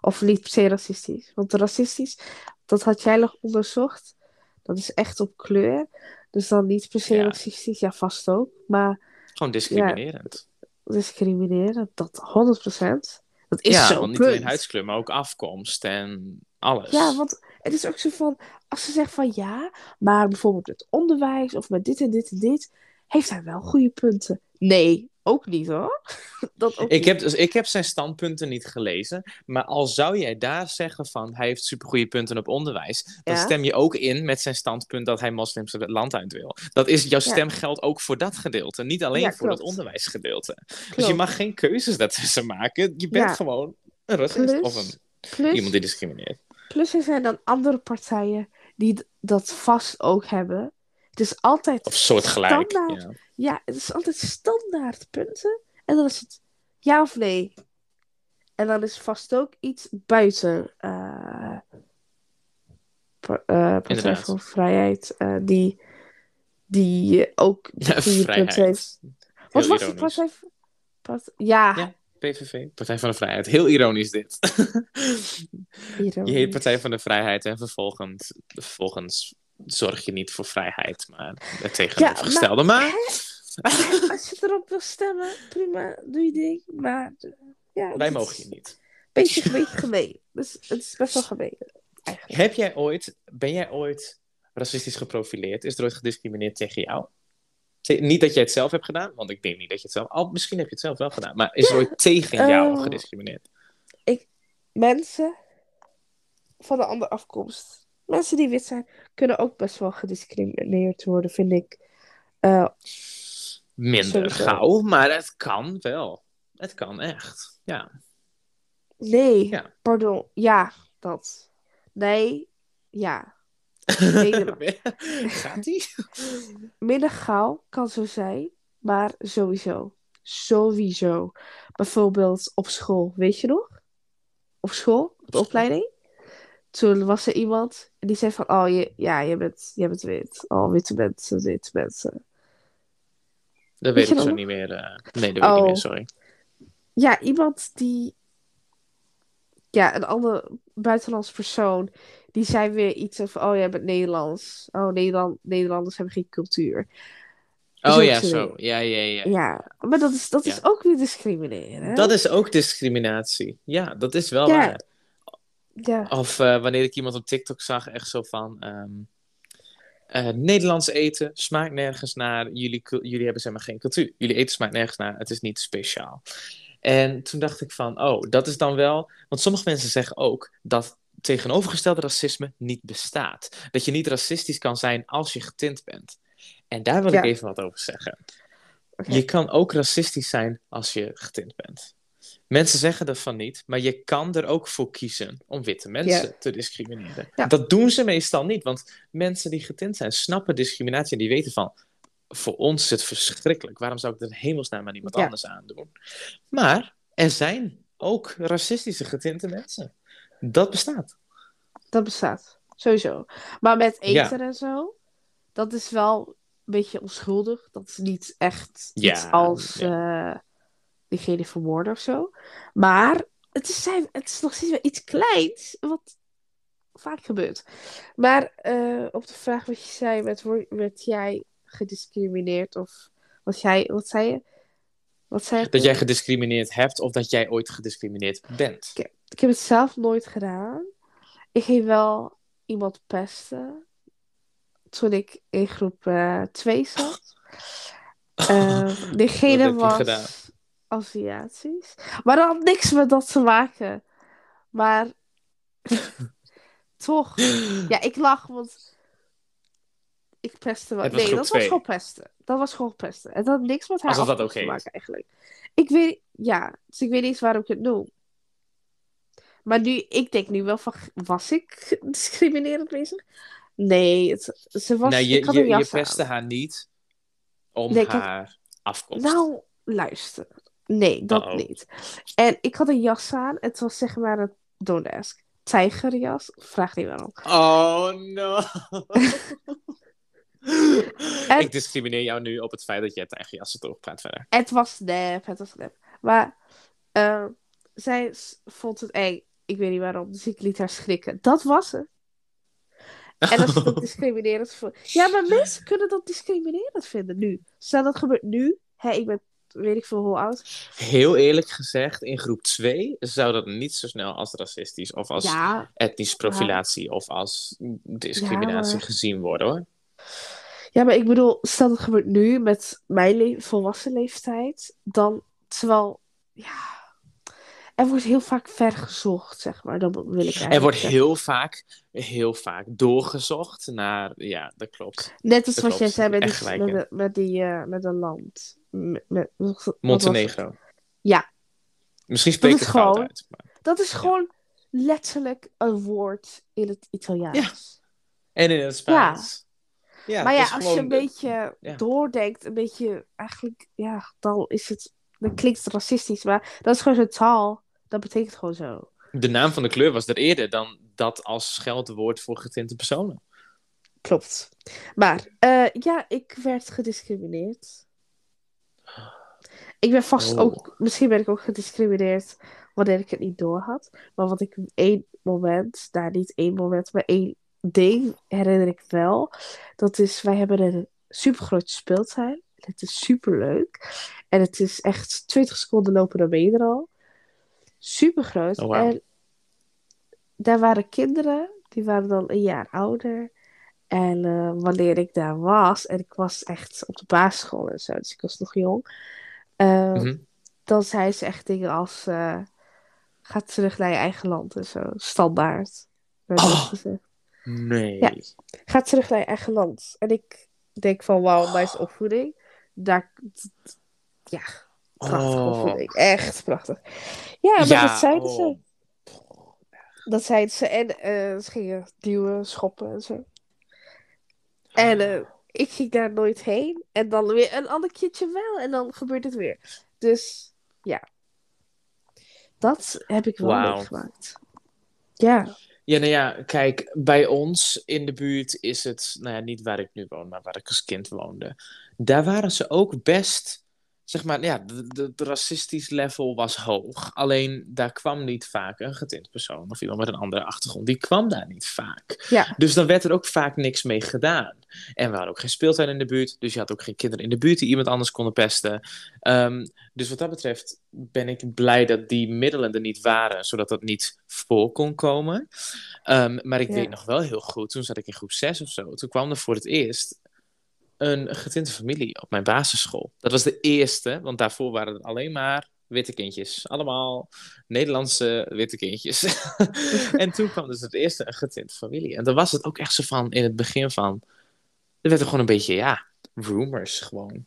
Of niet per se racistisch. Want racistisch, dat had jij nog onderzocht. Dat is echt op kleur. Dus dan niet per se Ja. racistisch. Ja, vast ook. Maar Gewoon discriminerend. discrimineren, dat 100%. Dat is ja, zo want niet alleen huidskleur, maar ook afkomst en alles. Ja, want het is ook zo van, als ze zeggen van ja, maar bijvoorbeeld met onderwijs of met dit en dit en dit, heeft hij wel goede punten. Nee, ook niet hoor. *laughs* Dat ook Ik niet. heb, dus, ik heb zijn standpunten niet gelezen, maar al zou jij daar zeggen van hij heeft supergoeie punten op onderwijs, dan Ja. stem je ook in met zijn standpunt dat hij moslims het land uit wil. Dat is, jouw Ja. stem geldt ook voor dat gedeelte, niet alleen Ja, voor het klopt. onderwijsgedeelte. Dus je Klopt. mag geen keuzes daartussen maken. Je bent gewoon een racist of een, plus, iemand die discrimineert. plus er zijn dan andere partijen die dat vast ook hebben. Het is altijd Of soortgelijk. standaard. Ja. Ja, het is altijd standaard punten. En dan is het ja of nee. En dan is vast ook iets buiten eh, Partij voor Vrijheid. eh, die, die ook *laughs* Ja, goede vrijheid. heeft. Wat Heel was het? Partij. Part- Ja, Ja. PVV, Partij van de Vrijheid. Heel ironisch dit. ironisch. *laughs* Je heet Partij van de Vrijheid en vervolgens, vervolgens zorg je niet voor vrijheid, maar het tegenovergestelde. maar, Hè? Als je erop wil stemmen, prima, doe je ding. Maar eh, ja, wij mogen je niet. Beetje, beetje gemeen. Dus het is best wel gemeen. Eigenlijk. Heb jij ooit, ben jij ooit racistisch geprofileerd? Is er ooit gediscrimineerd tegen jou? Niet dat jij het zelf hebt gedaan, want ik denk niet dat je het zelf... Al, misschien heb je het zelf wel gedaan, maar is er ooit tegen jou Eh, gediscrimineerd? Mensen van een andere afkomst, mensen die wit zijn, kunnen ook best wel gediscrimineerd worden, vind ik. Eh, Minder sowieso. gauw, maar het kan wel. Het kan echt, ja. nee, Ja. pardon. Ja, dat. Nee, ja. Nederland. *laughs* Gaat-ie? *laughs* Minder gauw kan zo zijn, maar sowieso. Sowieso. Bijvoorbeeld op school, weet je nog? Op school, op de opleiding. Toen was er iemand en die zei van, oh je, ja, je bent, je bent wit. Oh, witte mensen, witte mensen. Dat Weet weet ik zo nog? niet meer. eh. Nee, dat weet ik niet Oh. meer, sorry. Ja, iemand die, ja, een andere buitenlandse persoon, die zei weer iets over, oh, jij bent Nederlands. Oh, Nederland, Nederlanders hebben geen cultuur. Oh Zulke ja, zo. Ja, ja, ja. Ja, maar dat is, dat is ook weer discrimineren. Dat is ook discriminatie. Ja, dat is wel Ja. waar. Ja, Of eh, wanneer ik iemand op TikTok zag, echt zo van... ehm, eh, Nederlands eten smaakt nergens naar. Jullie, jullie hebben zeg maar geen cultuur. Jullie eten smaakt nergens naar. Het is niet speciaal. En toen dacht ik van, oh, dat is dan wel... Want sommige mensen zeggen ook dat tegenovergestelde racisme niet bestaat. Dat je niet racistisch kan zijn als je getint bent. En daar wil Ja. ik even wat over zeggen. Je kan ook racistisch zijn als je getint bent. Mensen zeggen dat van niet, maar je kan er ook voor kiezen om witte mensen te discrimineren. Ja. Dat doen ze meestal niet, want mensen die getint zijn snappen discriminatie en die weten van, voor ons is het verschrikkelijk. Waarom zou ik in hemelsnaam aan iemand Ja. anders aandoen? Maar er zijn ook racistische getinte mensen. Dat bestaat. Dat bestaat. Sowieso. Maar met Ja. eten en zo, dat is wel een beetje onschuldig. Dat is niet echt Ja, iets als eh, diegene vermoorden of zo. Maar het is, zijn, het is nog steeds wel iets kleins, wat vaak gebeurt. Maar eh, op de vraag wat je zei, werd, jij gediscrimineerd of wat, jij, wat zei je? Wat zei je? Dat jij gediscrimineerd hebt of dat jij ooit gediscrimineerd bent. Ik heb het zelf nooit gedaan. Ik ging wel iemand pesten. Toen ik in groep 2 zat. *laughs* Eh, diegene heb je was gedaan? Aziatisch. Maar dat had niks met dat te maken. Maar *laughs* toch. Ja, ik lach, want ik pestte wel. Nee, dat was gewoon pesten. Dat was gewoon pesten. Het had niks met haar Alsof dat oké te is. maken eigenlijk. Ik weet, ja, dus ik weet niet eens waarom ik het doe. Maar nu, ik denk nu wel van, was ik discriminerend bezig? Nee, het, ze was, nou, je, ik had je, pestte haar niet om Nee, ik haar afkomst. Nou, luister. Nee, dat Uh-oh. niet. En ik had een jas aan. Het was zeg maar een don't ask. Tijgerjas. Vraag niet waarom. Oh no. *laughs* En- Ik discrimineer jou nu op het feit dat jij jassen toch praat verder. Het was nep, het was nep. Maar eh, zij vond het eng. Ik weet niet waarom, dus ik liet haar schrikken. Dat was het. En als je dat *laughs* discriminerend. Ja, maar mensen kunnen dat discriminerend vinden nu. Stel dat gebeurt nu. Hè, ik ben weet ik veel hoe oud. Heel eerlijk gezegd, in groep 2 zou dat niet zo snel als racistisch of als Ja, etnische profilatie of als discriminatie Ja, maar- gezien worden hoor. ja, maar ik bedoel, stel dat gebeurt nu met mijn le- volwassen leeftijd. Dan, terwijl, ja, er wordt heel vaak vergezocht, zeg maar. Dat wil ik eigenlijk Er wordt zeggen. heel vaak, heel vaak doorgezocht naar, ja, dat klopt. Net als Dat wat jij zei met, Echt die, met, hè. de- met, die, eh, met een land. Met, met-? Montenegro. Ja. Misschien spreek ik het fout gewoon- uit. Maar... Dat is gewoon letterlijk een woord in het Italiaans. En in het Spaans. Ja, maar ja, als je een beetje ja. doordenkt, een beetje eigenlijk, ja, dan is het, dan klinkt het racistisch, maar dat is gewoon zo'n taal. Dat betekent gewoon zo. De naam van de kleur was er eerder dan dat als scheldwoord voor getinte personen. Klopt. Maar eh, ja, ik werd gediscrimineerd. Ik ben vast Oh. ook, misschien ben ik ook gediscrimineerd wanneer ik het niet door had. Maar wat ik één moment, nou niet één moment, maar één ding herinner ik wel. Dat is, wij hebben een supergrote speeltuin. Het is super leuk. En het is echt 20 seconden lopen je er al. Super groot. Oh. En daar waren kinderen, die waren dan een jaar ouder. En eh, wanneer ik daar was, en ik was echt op de basisschool en zo, dus ik was nog jong. eh, Mhm. Dan zei ze echt dingen als: eh, ga terug naar je eigen land en zo. Standaard. Oh. gezegd. Nee. Ja. Ga terug naar je eigen land. En ik denk van: wauw, nice opvoeding. Daar, ja, prachtige Oh. opvoeding. Echt prachtig. Ja, maar Ja, dat zeiden oh. ze. Dat zeiden ze. En eh, ze gingen duwen, schoppen en zo. En eh, ik ging daar nooit heen. En dan weer een ander keertje wel. En dan gebeurt het weer. Dus ja. Dat heb ik wel Wauw. meegemaakt. Ja. Ja, nou ja, kijk, bij ons in de buurt is het, nou ja, niet waar ik nu woon, maar waar ik als kind woonde. Daar waren ze ook best, zeg maar, ja, de racistisch level was hoog. Alleen daar kwam niet vaak een getint persoon of iemand met een andere achtergrond. Die kwam daar niet vaak. Ja. Dus dan werd er ook vaak niks mee gedaan. En we hadden ook geen speeltuin in de buurt, dus je had ook geen kinderen in de buurt die iemand anders konden pesten. Ehm, dus wat dat betreft ben ik blij dat die middelen er niet waren, zodat dat niet voor kon komen. Ehm, maar ik Ja. weet nog wel heel goed, toen zat ik in groep 6 of zo, toen kwam er voor het eerst een getinte familie op mijn basisschool. Dat was de eerste, want daarvoor waren het alleen maar witte kindjes. Allemaal Nederlandse witte kindjes. *laughs* en toen kwam dus het eerste een getinte familie. En dan was het ook echt zo van, in het begin van... Er werd er gewoon een beetje, ja, rumors gewoon.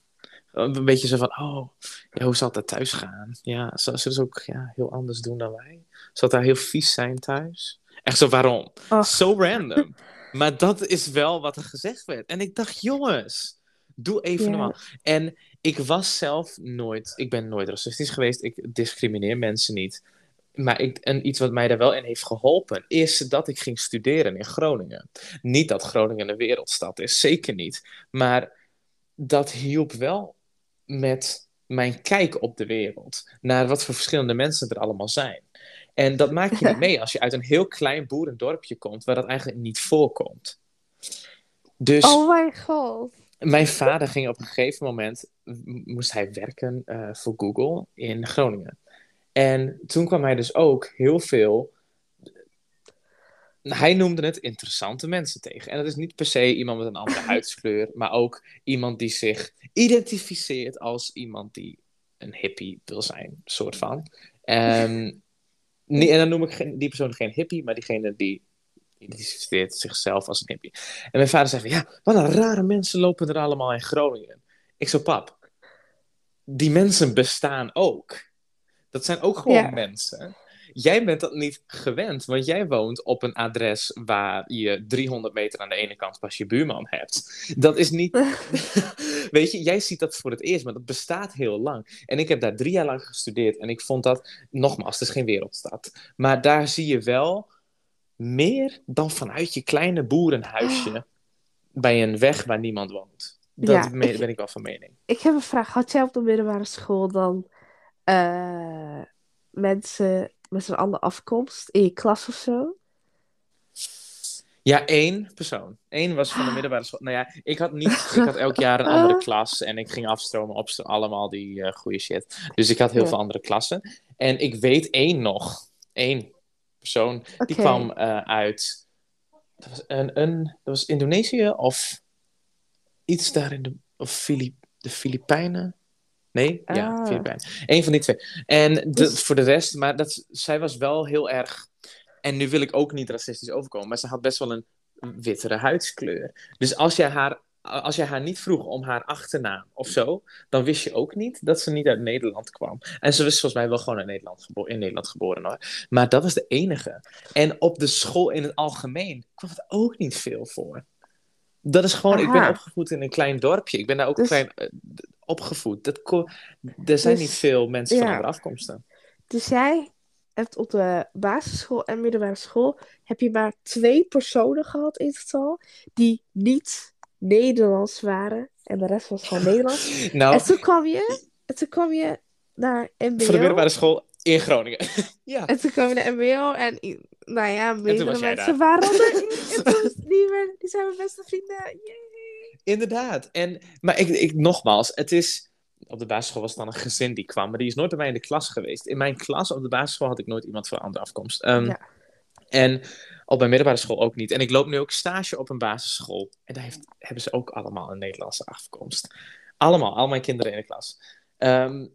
Een beetje zo van, oh, ja, hoe zal dat thuis gaan? Ja, zullen ze dus ook ja, heel anders doen dan wij? Zal het daar heel vies zijn thuis? Echt zo, waarom? Oh. Zo random. Maar dat is wel wat er gezegd werd. En ik dacht, jongens, doe even normaal. En ik was zelf nooit, ik ben nooit racistisch geweest. Ik discrimineer mensen niet. Maar ik, en iets wat mij daar wel in heeft geholpen, is dat ik ging studeren in Groningen. Niet dat Groningen een wereldstad is, zeker niet. Maar dat hielp wel met mijn kijk op de wereld. Naar wat voor verschillende mensen er allemaal zijn. En dat maak je niet *laughs* mee als je uit een heel klein boerendorpje komt, waar dat eigenlijk niet voorkomt. Dus Oh mijn god. mijn vader ging op een gegeven moment, moest hij werken eh, voor Google in Groningen. En toen kwam hij dus ook heel veel, hij noemde het interessante mensen tegen. En dat is niet per se iemand met een andere *laughs* huidskleur, maar ook iemand die zich identificeert als iemand die een hippie wil zijn, soort van. Ehm, nee, en dan noem ik geen- die persoon geen hippie, maar diegene die identificeert zichzelf als een hippie. En mijn vader zei van, ja, wat een rare mensen lopen er allemaal in Groningen. Ik zo, pap, die mensen bestaan ook. Dat zijn ook gewoon Ja. mensen. Jij bent dat niet gewend, want jij woont op een adres waar je 300 meter aan de ene kant pas je buurman hebt. Dat is niet. *laughs* Weet je, jij ziet dat voor het eerst, maar dat bestaat heel lang. En ik heb daar drie jaar lang gestudeerd en ik vond dat, nogmaals, het is geen wereldstad. Maar daar zie je wel meer dan vanuit je kleine boerenhuisje bij een weg waar niemand woont. Dat Ja, me- ik- ben ik wel van mening. Ik heb een vraag. Had jij op de middelbare school dan eh, mensen met een andere afkomst in je klas of zo? Ja, één persoon. Eén was van de middelbare school. Nou ja, ik had niet. *laughs* Ik had elk jaar een andere klas en ik ging afstromen op allemaal die eh goede shit. Dus ik had heel Ja. veel andere klassen. En ik weet één nog. Één persoon. Die kwam eh, uit. Dat was, een, een, dat was Indonesië of iets daar in de. Of Filip, de Filipijnen. Nee? Ja, Ah. Filipijnen. Eén van die twee. En de, Dus- voor de rest, maar dat, zij was wel heel erg. En nu wil ik ook niet racistisch overkomen, maar ze had best wel een wittere huidskleur. Dus als jij haar, als jij haar niet vroeg om haar achternaam of zo, dan wist je ook niet dat ze niet uit Nederland kwam. En ze was volgens mij wel gewoon in Nederland, in Nederland geboren hoor. Maar dat was de enige. En op de school in het algemeen kwam het ook niet veel voor. Dat is gewoon, ik ben opgevoed in een klein dorpje. Ik ben daar ook Dus- klein eh, opgevoed. Dat er zijn Dus- niet veel mensen van andere afkomsten. Dus jij hebt op de basisschool en middelbare school heb je maar twee personen gehad in totaal die niet Nederlands waren. En de rest was gewoon Nederlands. *laughs* Nou, En toen kwam je, en toen kwam je naar MBO. voor de middelbare school in Groningen. *laughs* ja. En toen kwam je naar MBO en nou ja, meerdere mensen waren er. *laughs* En toen, die, die zijn mijn beste vrienden. Yay. Inderdaad. En, maar ik, ik, nogmaals, het is... Op de basisschool was het dan een gezin die kwam, maar die is nooit bij mij in de klas geweest. In mijn klas op de basisschool had ik nooit iemand van een andere afkomst. Ehm, Ja. En Op mijn middelbare school ook niet. En ik loop nu ook stage op een basisschool. En daar heeft, hebben ze ook allemaal een Nederlandse afkomst. Allemaal, al mijn kinderen in de klas. Ehm,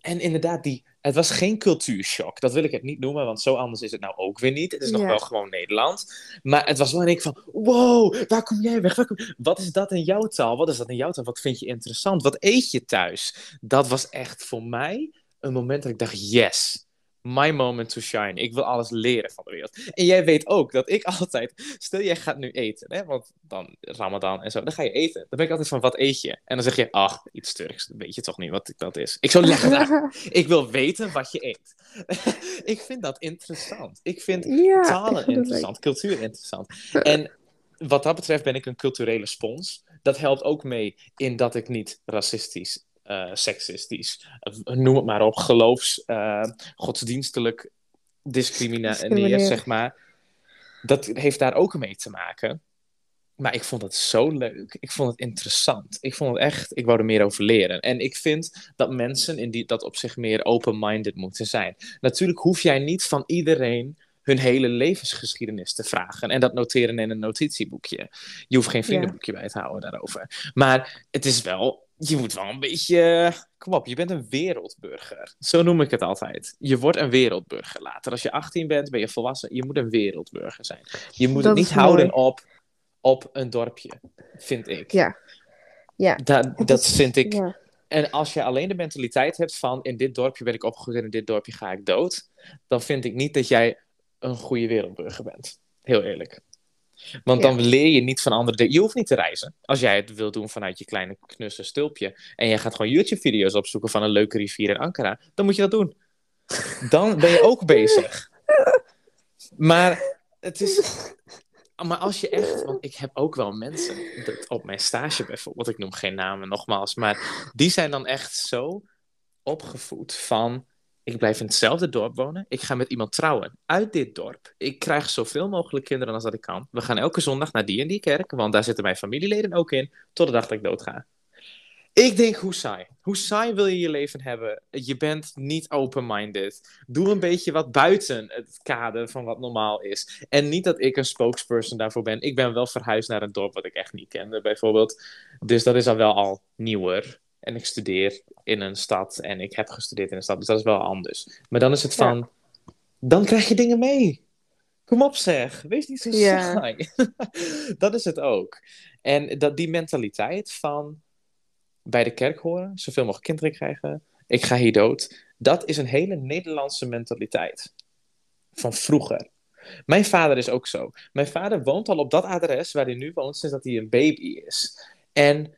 en inderdaad, die, het was geen cultuurshock. Dat wil ik het niet noemen, want zo anders is het nou ook weer niet. Het is nog Ja. wel gewoon Nederland. Maar het was wel een ik van, wow, waar kom jij weg? Kom- Wat is dat in jouw taal? Wat is dat in jouw taal? Wat vind je interessant? Wat eet je thuis? Dat was echt voor mij een moment dat ik dacht, yes, my moment to shine. Ik wil alles leren van de wereld. En jij weet ook dat ik *laughs* altijd, stel jij gaat nu eten, hè, want dan Ramadan en zo, dan ga je eten. Dan ben ik altijd van, wat eet je? En dan zeg je, ach, iets Turks, dan weet je toch niet wat dat is. Ik zo, uit. *laughs* Ik wil weten wat je eet. *laughs* ik vind dat interessant. Ik vind ja, talen interessant, cultuur interessant. En wat dat betreft ben ik een culturele spons. Dat helpt ook mee in dat ik niet racistisch, seksistisch, eh, noem het maar op, geloofs, eh, godsdienstelijk discrimineer, Discrimineer. zeg maar. Dat heeft daar ook mee te maken. Maar ik vond het zo leuk. Ik vond het interessant. Ik vond het echt, ik wou er meer over leren. En ik vind dat mensen in die, dat op zich meer open-minded moeten zijn. Natuurlijk hoef jij niet van iedereen hun hele levensgeschiedenis te vragen. En dat noteren in een notitieboekje. Je hoeft geen vriendenboekje bij te houden daarover. Maar het is wel, je moet wel een beetje. Kom op, je bent een wereldburger. Zo noem ik het altijd. Je wordt een wereldburger later. Als je 18 bent, ben je volwassen. Je moet een wereldburger zijn. Je moet Dat het niet houden op, op een dorpje, vind ik. Ja. Ja. Da- dat vind ik. Ja. En als je alleen de mentaliteit hebt van in dit dorpje ben ik opgegroeid en in dit dorpje ga ik dood, dan vind ik niet dat jij een goede wereldburger bent. Heel eerlijk. Want Ja. dan leer je niet van andere dingen. Je hoeft niet te reizen. Als jij het wil doen vanuit je kleine knusse stulpje en jij gaat gewoon YouTube-video's opzoeken van een leuke rivier in Ankara, dan moet je dat doen. Dan ben je ook bezig. Maar het is. Maar als je echt, want ik heb ook wel mensen dat op mijn stage bijvoorbeeld, ik noem geen namen nogmaals, maar die zijn dan echt zo opgevoed van, ik blijf in hetzelfde dorp wonen, ik ga met iemand trouwen uit dit dorp, ik krijg zoveel mogelijk kinderen als dat ik kan, we gaan elke zondag naar die en die kerk, want daar zitten mijn familieleden ook in, tot de dag dat ik doodga. Ik denk, hoe saai? Hoe saai wil je je leven hebben? Je bent niet open-minded. Doe een beetje wat buiten het kader van wat normaal is. En niet dat ik een spokesperson daarvoor ben. Ik ben wel verhuisd naar een dorp wat ik echt niet kende, bijvoorbeeld. Dus dat is dan wel al nieuwer. En ik studeer in een stad en ik heb gestudeerd in een stad, dus dat is wel anders. Maar dan is het Ja. van, dan krijg je dingen mee. Kom op zeg, wees niet zo saai. *laughs* dat is het ook. En dat, die mentaliteit van bij de kerk horen, zoveel mogelijk kinderen krijgen, ik ga hier dood. Dat is een hele Nederlandse mentaliteit. Van vroeger. Mijn vader is ook zo. Mijn vader woont al op dat adres waar hij nu woont sinds dat hij een baby is. En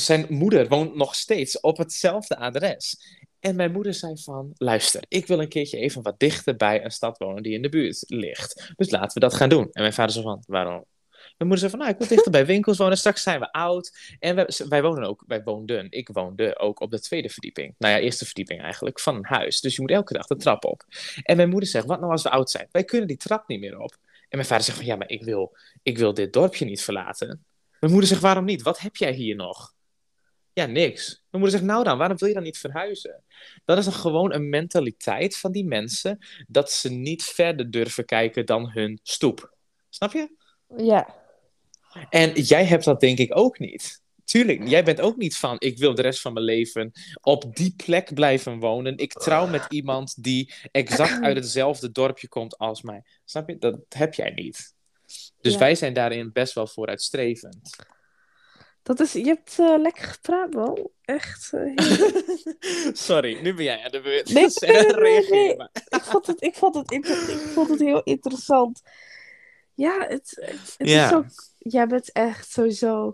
zijn moeder woont nog steeds op hetzelfde adres. En mijn moeder zei van, luister, ik wil een keertje even wat dichter bij een stad wonen die in de buurt ligt. Dus laten we dat gaan doen. En mijn vader zei van, waarom? Mijn moeder zei van, nou, ik wil dichter bij winkels wonen. Straks zijn we oud. En wij, wij wonen ook, wij woonden, ik woonde ook op de tweede verdieping. Nou ja, eerste verdieping eigenlijk, van een huis. Dus je moet elke dag de trap op. En mijn moeder zegt, wat nou als we oud zijn? Wij kunnen die trap niet meer op. En mijn vader zegt van, ja, maar ik wil, ik wil dit dorpje niet verlaten. Mijn moeder zegt, waarom niet? Wat heb jij hier nog? Ja, niks. Mijn moeder zegt, nou dan, waarom wil je dan niet verhuizen? Dat is dan gewoon een mentaliteit van die mensen, dat ze niet verder durven kijken dan hun stoep. Snap je? Ja. En jij hebt dat denk ik ook niet. Tuurlijk, jij bent ook niet van, ik wil de rest van mijn leven op die plek blijven wonen. Ik trouw met iemand die exact uit hetzelfde dorpje komt als mij. Snap je? Dat heb jij niet. Dus Ja. wij zijn daarin best wel vooruitstrevend. Dat is, je hebt eh, lekker gepraat, man. Echt. eh, heel- *laughs* Sorry, nu ben jij aan de beurt. Nee, nee, nee, *laughs* reageer nee. maar. ik, vond het, ik, vond het inter- ik vond het heel interessant. Ja, het, het, het Ja. is ook... Jij bent echt sowieso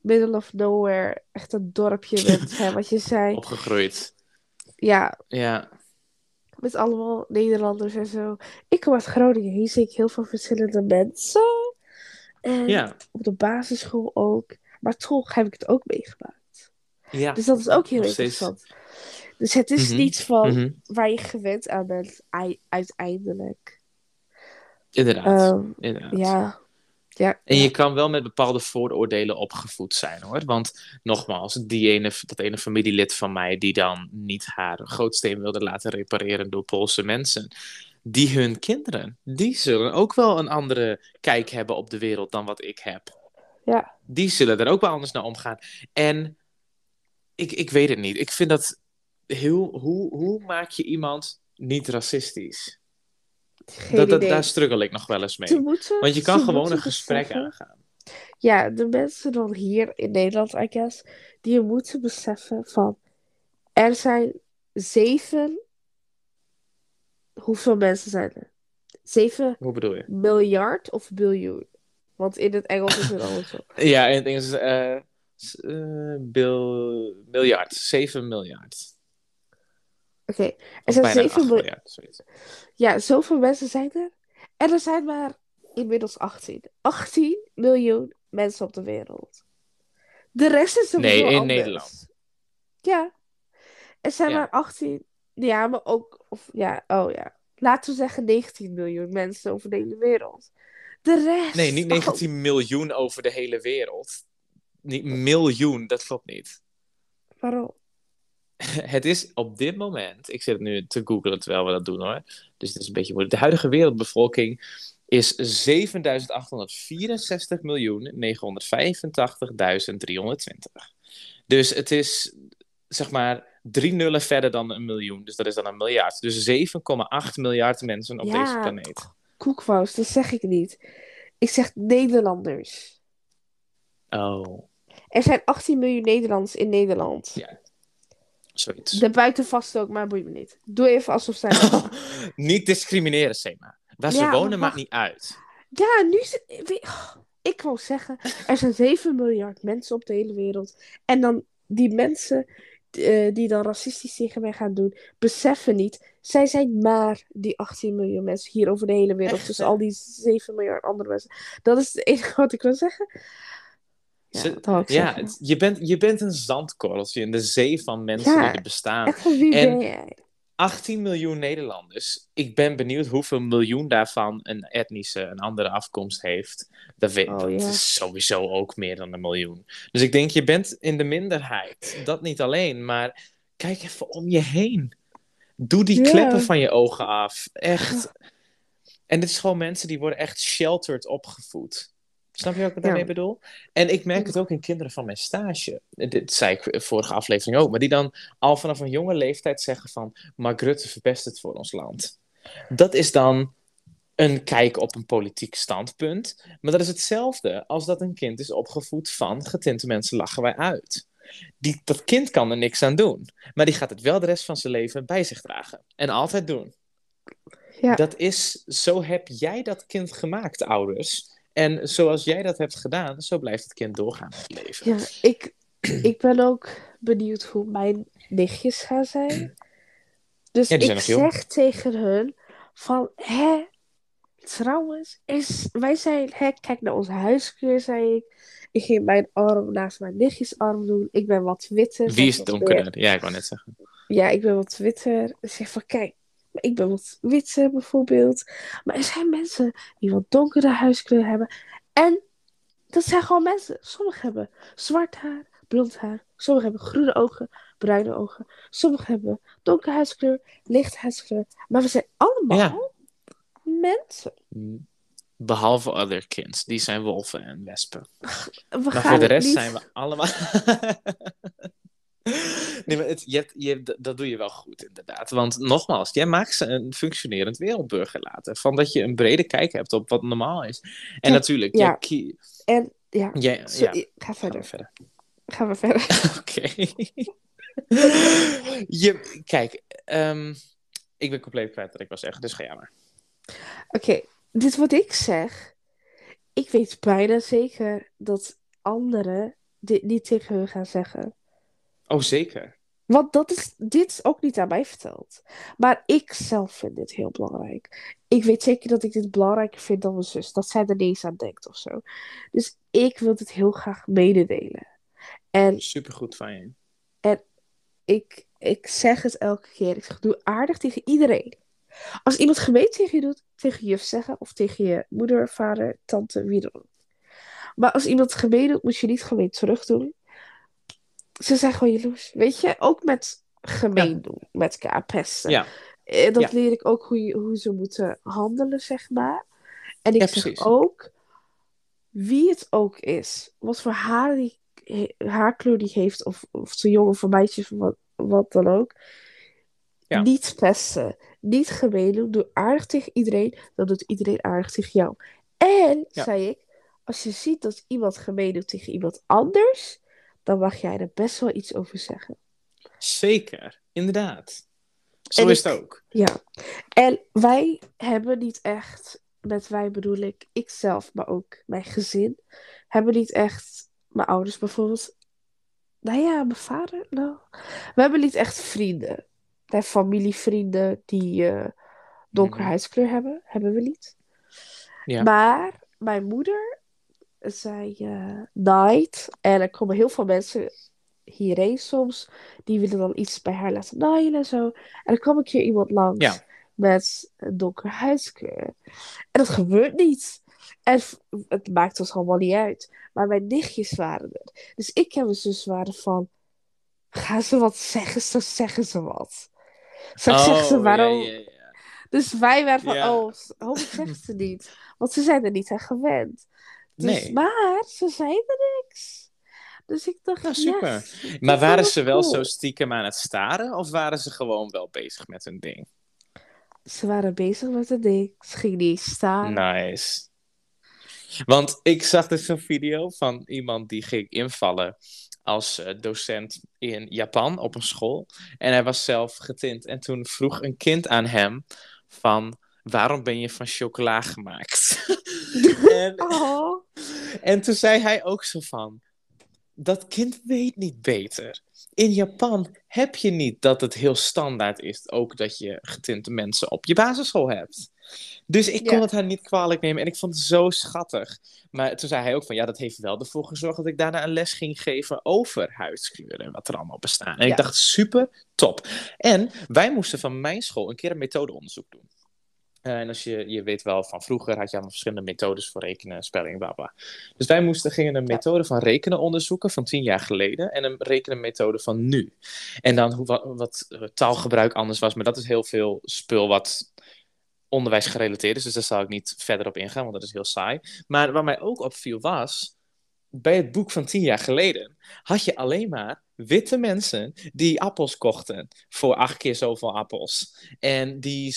middle of nowhere. Echt een dorpje met, *laughs* hè, wat je zei. Opgegroeid. Ja, Ja. met allemaal Nederlanders en zo. Ik kom uit Groningen. Hier zie ik heel veel verschillende mensen. En Ja. op de basisschool ook. Maar toch heb ik het ook meegemaakt. ja. Dus dat is ook heel interessant. Dus het is niets van Mhm. waar je gewend aan bent, ei- uiteindelijk. Inderdaad. Ehm, Inderdaad. ja. Ja. En je kan wel met bepaalde vooroordelen opgevoed zijn hoor. Want nogmaals, die ene, dat ene familielid van mij die dan niet haar gootsteen wilde laten repareren door Poolse mensen. die hun kinderen, die zullen ook wel een andere kijk hebben op de wereld dan wat ik heb. Ja. Die zullen er ook wel anders naar omgaan. En ik, ik weet het niet. Ik vind dat heel. Hoe, hoe maak je iemand niet racistisch? Geen Dat, dat, daar struggle ik nog wel eens Ze mee. moeten, Want je kan gewoon een gesprek beseffen- aangaan. Ja, de mensen dan hier in Nederland, I guess, die moeten beseffen van er zijn zeven. Hoeveel mensen zijn er? Zeven Hoe bedoel je? miljard of biljoen? Want in het Engels is het anders zo. *laughs* Ja, in het Engels is eh, bil- miljard. 7 miljard. Oké, er Of zijn bijna 7 8 miljard. Ja, zoveel mensen zijn er. En er zijn maar inmiddels 18. 18 miljoen mensen op de wereld. De rest is er Nee, in anders. Nederland. Ja. Er zijn Ja. maar 18. Ja, maar ook. Of, ja, oh ja. Laten we zeggen 19 miljoen mensen over de hele wereld. De rest. Nee, niet oh, 19 miljoen over de hele wereld. Niet miljoen, dat klopt niet. waarom? *laughs* Het is op dit moment, ik zit nu te googlen terwijl we dat doen hoor. Dus het is een beetje moeilijk. De huidige wereldbevolking is 7.864 miljoen 985.320. Dus het is zeg maar drie nullen verder dan een miljoen. Dus dat is dan een miljard. Dus 7,8 miljard mensen op Ja. deze planeet. Koekwous, dat zeg ik niet. Ik zeg Nederlanders. Oh, Er zijn 18 miljoen Nederlanders in Nederland. Ja. zoiets. Daarbuiten vast ook, maar boeit me niet. Doe even alsof zij. *laughs* niet discrimineren, Sema. Waar ze Ja, wonen maakt niet uit. Ja, nu oh, Ik wou zeggen, er zijn 7 miljard mensen op de hele wereld. En dan die mensen eh, die dan racistisch tegen mij gaan doen, beseffen niet. Zij zijn maar die 18 miljoen mensen hier over de hele wereld. Echt, Dus al die 7 miljard andere mensen. Dat is het enige wat ik wil zeggen. Ja, Ze- Ja, het- je, bent, je bent een zandkorreltje in de zee van mensen Ja. die er bestaan. Echt van wie En- ben jij? 18 miljoen Nederlanders. Ik ben benieuwd hoeveel miljoen daarvan een etnische, een andere afkomst heeft. Dat, weet, Oh, dat is sowieso ook meer dan een miljoen. Dus ik denk, je bent in de minderheid. Dat niet alleen, maar kijk even om je heen. Doe die kleppen van je ogen af. Echt. En dit is gewoon mensen die worden echt sheltered opgevoed. Snap je wat ik daarmee Ja. bedoel? En ik merk het ook in kinderen van mijn stage. Dit zei ik vorige aflevering ook. Maar die dan al vanaf een jonge leeftijd zeggen van... Mark Rutte verpest het voor ons land. Dat is dan een kijk op een politiek standpunt. Maar dat is hetzelfde als dat een kind is opgevoed van... getinte mensen lachen wij uit. Die, dat kind kan er niks aan doen. Maar die gaat het wel de rest van zijn leven bij zich dragen. En altijd doen. Ja. Dat is, zo heb jij dat kind gemaakt, ouders. En zoals jij dat hebt gedaan, zo blijft het kind doorgaan in het leven. Ja, ik, ik ben ook benieuwd hoe mijn nichtjes gaan zijn. Dus Ja, ik zeg tegen hun van, hè, trouwens, is, wij zijn, hè, kijk naar onze huiskleur, zei ik. Ik ging mijn arm naast mijn nichtjes arm doen. Ik ben wat witter. Wie is donkerder? Ja, ik wou net zeggen. Ja, ik ben wat witter. Ik zeg van, kijk, ik ben wat witter bijvoorbeeld. Maar er zijn mensen die wat donkere huiskleur hebben. En dat zijn gewoon mensen. Sommigen hebben zwart haar, blond haar. Sommigen hebben groene ogen, bruine ogen. Sommigen hebben donkere huidskleur, lichte huidskleur. Maar we zijn allemaal Ja. mensen. Behalve other kids. Die zijn wolven en wespen. We Maar gaan voor de rest niet- zijn we allemaal... *laughs* nee, maar het, je, hebt- je, hebt- dat doe je wel goed, inderdaad. Want nogmaals, jij maakt ze een functionerend wereldburger laten. Van dat je een brede kijk hebt op wat normaal is. En natuurlijk, ja. jij kie- En ja, ja. ga Gaan we verder. verder. Gaan we verder. *laughs* Oké. *laughs* je, kijk, ehm, ik ben compleet kwijt wat ik wil zeggen, dus ga jij maar. Oké, dit wat ik zeg. Ik weet bijna zeker dat anderen dit niet tegen hun gaan zeggen. Oh, zeker. Want dat is, dit is ook niet aan mij verteld. Maar ik zelf vind dit heel belangrijk. Ik weet zeker dat ik dit belangrijker vind dan mijn zus. Dat zij er niet eens aan denkt of zo. Dus ik wil dit heel graag mededelen. En Supergoed van je. ik, ik zeg het elke keer. Ik zeg, doe aardig tegen iedereen. Als iemand gemeen tegen je doet, tegen je juf zeggen. Of tegen je moeder, vader, tante, wie dan ook. Maar als iemand gemeen doet, moet je niet gemeen terug doen. Ze zijn gewoon jaloers. Weet je, ook met gemeen doen. Met elkaar pesten. Ja. Eh, Dat Ja. leer ik ook hoe, je, hoe ze moeten handelen, zeg maar. En ik Ja, zeg ook, wie het ook is, wat voor haar die, haarkleur die heeft, of, of ze jong of een meisje, of wat, wat dan ook. Ja. Niet pesten, niet gemeen doen, doe aardig tegen iedereen, dan doet iedereen aardig tegen jou. En, Ja. zei ik, als je ziet dat iemand gemeen doet tegen iemand anders, dan mag jij er best wel iets over zeggen. Zeker, inderdaad. Zo En is ik- het ook. Ja, en wij hebben niet echt, met wij bedoel ik ikzelf, maar ook mijn gezin, hebben niet echt, mijn ouders bijvoorbeeld, nou ja, mijn vader, nou, we hebben niet echt vrienden. Wij familievrienden die eh donkere Mhm. huidskleur hebben, hebben we niet. Ja. Maar mijn moeder, zij eh naait, en er komen heel veel mensen hierheen soms, die willen dan iets bij haar laten naaien en zo. En dan kwam een keer iemand langs Ja. met een donkere huidskleur. En dat gebeurt niet. En het maakt ons allemaal niet uit. Maar mijn nichtjes waren er. Dus ik en mijn zus waren van, gaan ze wat zeggen, zo zeggen ze wat. Ze Oh, waarom. ja, ja, ja. Dus wij waren van, Ja. oh, zegt ze niet. Want ze zijn er niet aan gewend. Dus, Nee. Maar ze zeiden niks. Dus ik dacht, Nou, super. yes, dit Maar waren ze wel cool. zo stiekem aan het staren? Of waren ze gewoon wel bezig met hun ding? Ze waren bezig met het ding. Ze gingen niet staan. Nice. Want ik zag dus een video van iemand die ging invallen als eh, docent in Japan op een school. En hij was zelf getint. En toen vroeg een kind aan hem van... Waarom ben je van chocola gemaakt? *laughs* en, Oh, en toen zei hij ook zo van... Dat kind weet niet beter. In Japan heb je niet dat het heel standaard is... ook dat je getinte mensen op je basisschool hebt. Dus ik kon Ja. het haar niet kwalijk nemen en ik vond het zo schattig. Maar toen zei hij ook van ja, dat heeft wel ervoor gezorgd dat ik daarna een les ging geven over huidskleur en wat er allemaal bestaan. En Ja. ik dacht super top. En wij moesten van mijn school een keer een methodeonderzoek doen. Eh, en als je, je weet wel, van vroeger had je allemaal verschillende methodes voor rekenen, spelling, bla bla. Dus wij moesten, gingen een methode van rekenen onderzoeken van tien jaar geleden en een rekenmethode van nu. En dan hoe, wat, wat eh, taalgebruik anders was, maar dat is heel veel spul wat onderwijs gerelateerd is, dus daar zal ik niet verder op ingaan, want dat is heel saai. Maar wat mij ook opviel was, bij het boek van tien jaar geleden had je alleen maar witte mensen die appels kochten voor acht keer zoveel appels. En die,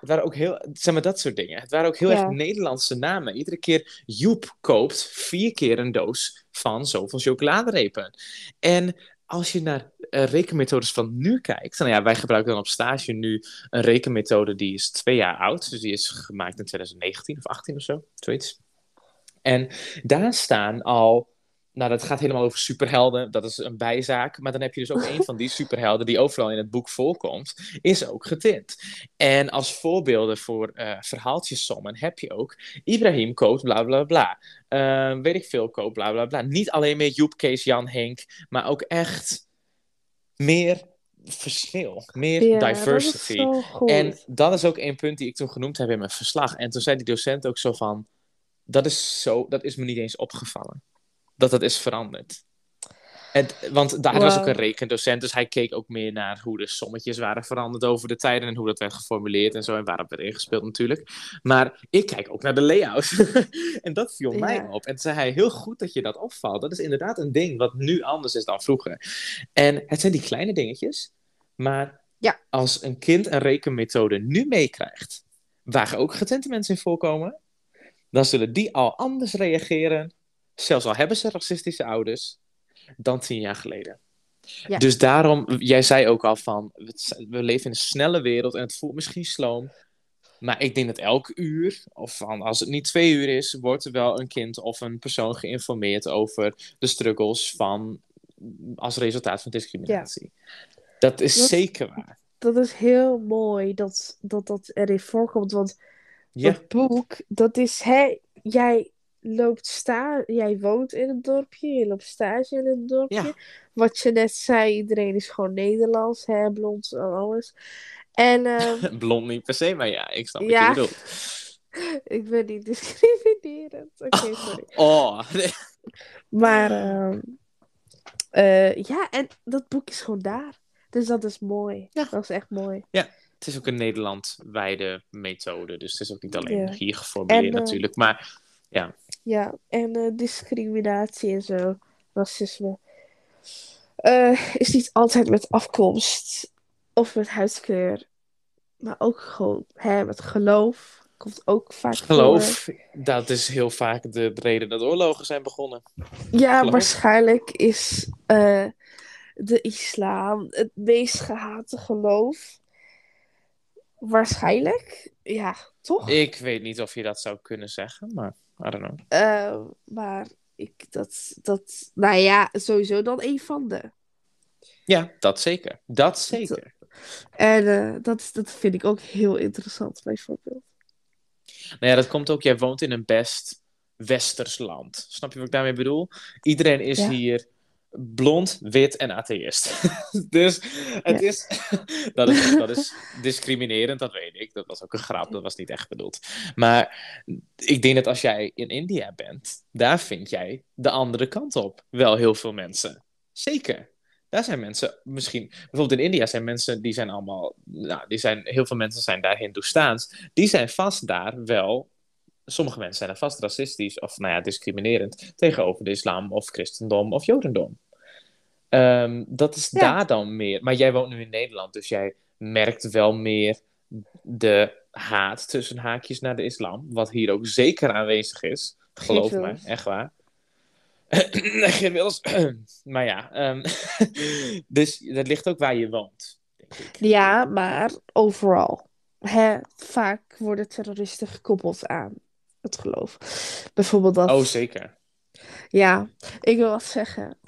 het waren ook heel, zeg maar dat soort dingen. Het waren ook heel Ja. erg Nederlandse namen. Iedere keer Joep koopt vier keer een doos van zoveel chocoladerepen. En als je naar eh, rekenmethodes van nu kijkt, nou ja, wij gebruiken dan op stage nu een rekenmethode die is twee jaar oud, dus die is gemaakt in 2019 of 18 of zo, zoiets. En daar staan al, nou dat gaat helemaal over superhelden, dat is een bijzaak, maar dan heb je dus ook *laughs* een van die superhelden die overal in het boek voorkomt, is ook getint. En als voorbeelden voor eh verhaaltjessommen heb je ook Ibrahim koopt bla bla bla. Eh, weet ik veel, koopt bla bla bla. Niet alleen meer Joep, Kees, Jan, Henk, maar ook echt meer verschil, meer ja, diversity. En dat is ook één punt die ik toen genoemd heb in mijn verslag. En toen zei die docent ook zo van, dat is, zo, dat is me niet eens opgevallen. Dat dat is veranderd. En, want daar was ook een rekendocent, dus hij keek ook meer naar hoe de sommetjes waren veranderd over de tijden en hoe dat werd geformuleerd en zo en waarop werd ingespeeld natuurlijk. Maar ik kijk ook naar de layout. *laughs* en dat viel mij op. En zei hij, heel goed dat je dat opvalt. Dat is inderdaad een ding wat nu anders is dan vroeger. En het zijn die kleine dingetjes, maar Ja. als een kind een rekenmethode nu meekrijgt, waar ook getinte mensen in voorkomen, dan zullen die al anders reageren, zelfs al hebben ze racistische ouders, dan tien jaar geleden. Ja. Dus daarom, jij zei ook al van, we leven in een snelle wereld en het voelt misschien sloom. Maar ik denk dat elk uur, of van, als het niet twee uur is, wordt er wel een kind of een persoon geïnformeerd over de struggles van, als resultaat van discriminatie. Dat is Dat- zeker waar. Dat is heel mooi dat dat, dat erin voorkomt. Want Ja, dat boek, dat is... Hè, jij loopt sta, jij woont in een dorpje, je loopt stage in een dorpje. Ja. Wat je net zei, iedereen is gewoon Nederlands, hè, blond en alles. En ehm, *laughs* blond niet per se, maar ja, ik snap Ja. wat je bedoelt. *laughs* ik ben niet discriminerend. Oké, sorry. *laughs* Oh, nee. Maar ehm, eh, ja, en dat boek is gewoon daar. Dus dat is mooi. Ja. Dat is echt mooi. Ja. het is ook een Nederland-wijde methode. Dus het is ook niet alleen Ja. hier geformuleerd En, eh, natuurlijk. Maar ja, Ja, en eh, discriminatie en zo, racisme, eh, is niet altijd met afkomst of met huidskleur, maar ook gewoon hè, met geloof. Komt ook vaak voor. geloof, dat is heel vaak de, de reden dat oorlogen zijn begonnen. Ja, geloof. waarschijnlijk is eh, de islam het meest gehate geloof. Waarschijnlijk, ja, toch? Ik weet niet of je dat zou kunnen zeggen, maar I don't know. Eh, maar ik, dat, dat, nou ja, sowieso dan een van de. Ja, dat zeker. Dat zeker. En eh, dat, dat vind ik ook heel interessant, bijvoorbeeld. Nou ja, dat komt ook, jij woont in een best westers land. Snap je wat ik daarmee bedoel? Iedereen is Ja. hier blond, wit en atheïst. *laughs* dus het Ja. is, *laughs* dat is, dat is discriminerend, dat weet ik. Dat was ook een grap, dat was niet echt bedoeld. Maar ik denk dat als jij in India bent, daar vind jij de andere kant op wel heel veel mensen. Zeker. Daar zijn mensen, misschien, bijvoorbeeld in India zijn mensen, die zijn allemaal, nou, die zijn, heel veel mensen zijn daar Hindoestaans. Die zijn vast daar wel, sommige mensen zijn daar vast racistisch of, nou ja, discriminerend tegenover de islam of christendom of jodendom. Ehm, dat is Ja. daar dan meer. Maar jij woont nu in Nederland, dus jij merkt wel meer de haat tussen haakjes naar de islam, wat hier ook zeker aanwezig is. Geloof me, echt waar. *clears throat* Geen Wils. *clears throat* maar ja, ehm, *laughs* dus dat ligt ook waar je woont. Denk ik. Ja, maar overal. Hè, vaak worden terroristen gekoppeld aan het geloof. Bijvoorbeeld dat. Oh, zeker. Ja, ik wil wat zeggen.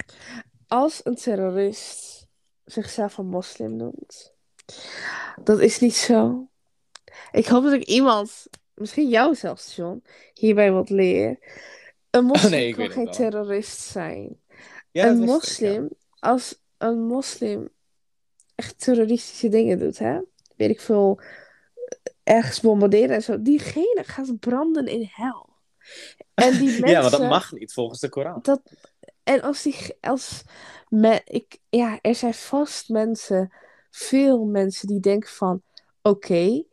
Als een terrorist zichzelf een moslim noemt, dat is niet zo. Ik hoop dat ik iemand, misschien jou zelfs, John, hierbij wat leer. Een *laughs* moslim nee, kan geen terrorist zijn. Ja, een ik, ja. moslim, als een moslim echt terroristische dingen doet, hè? Weet ik veel, ergens bombarderen en zo, diegene gaat branden in hel. En die mensen... *laughs* Ja, maar dat mag niet volgens de Koran. Dat, en als die, als me, ik, ja, er zijn vast mensen, veel mensen die denken van, oké,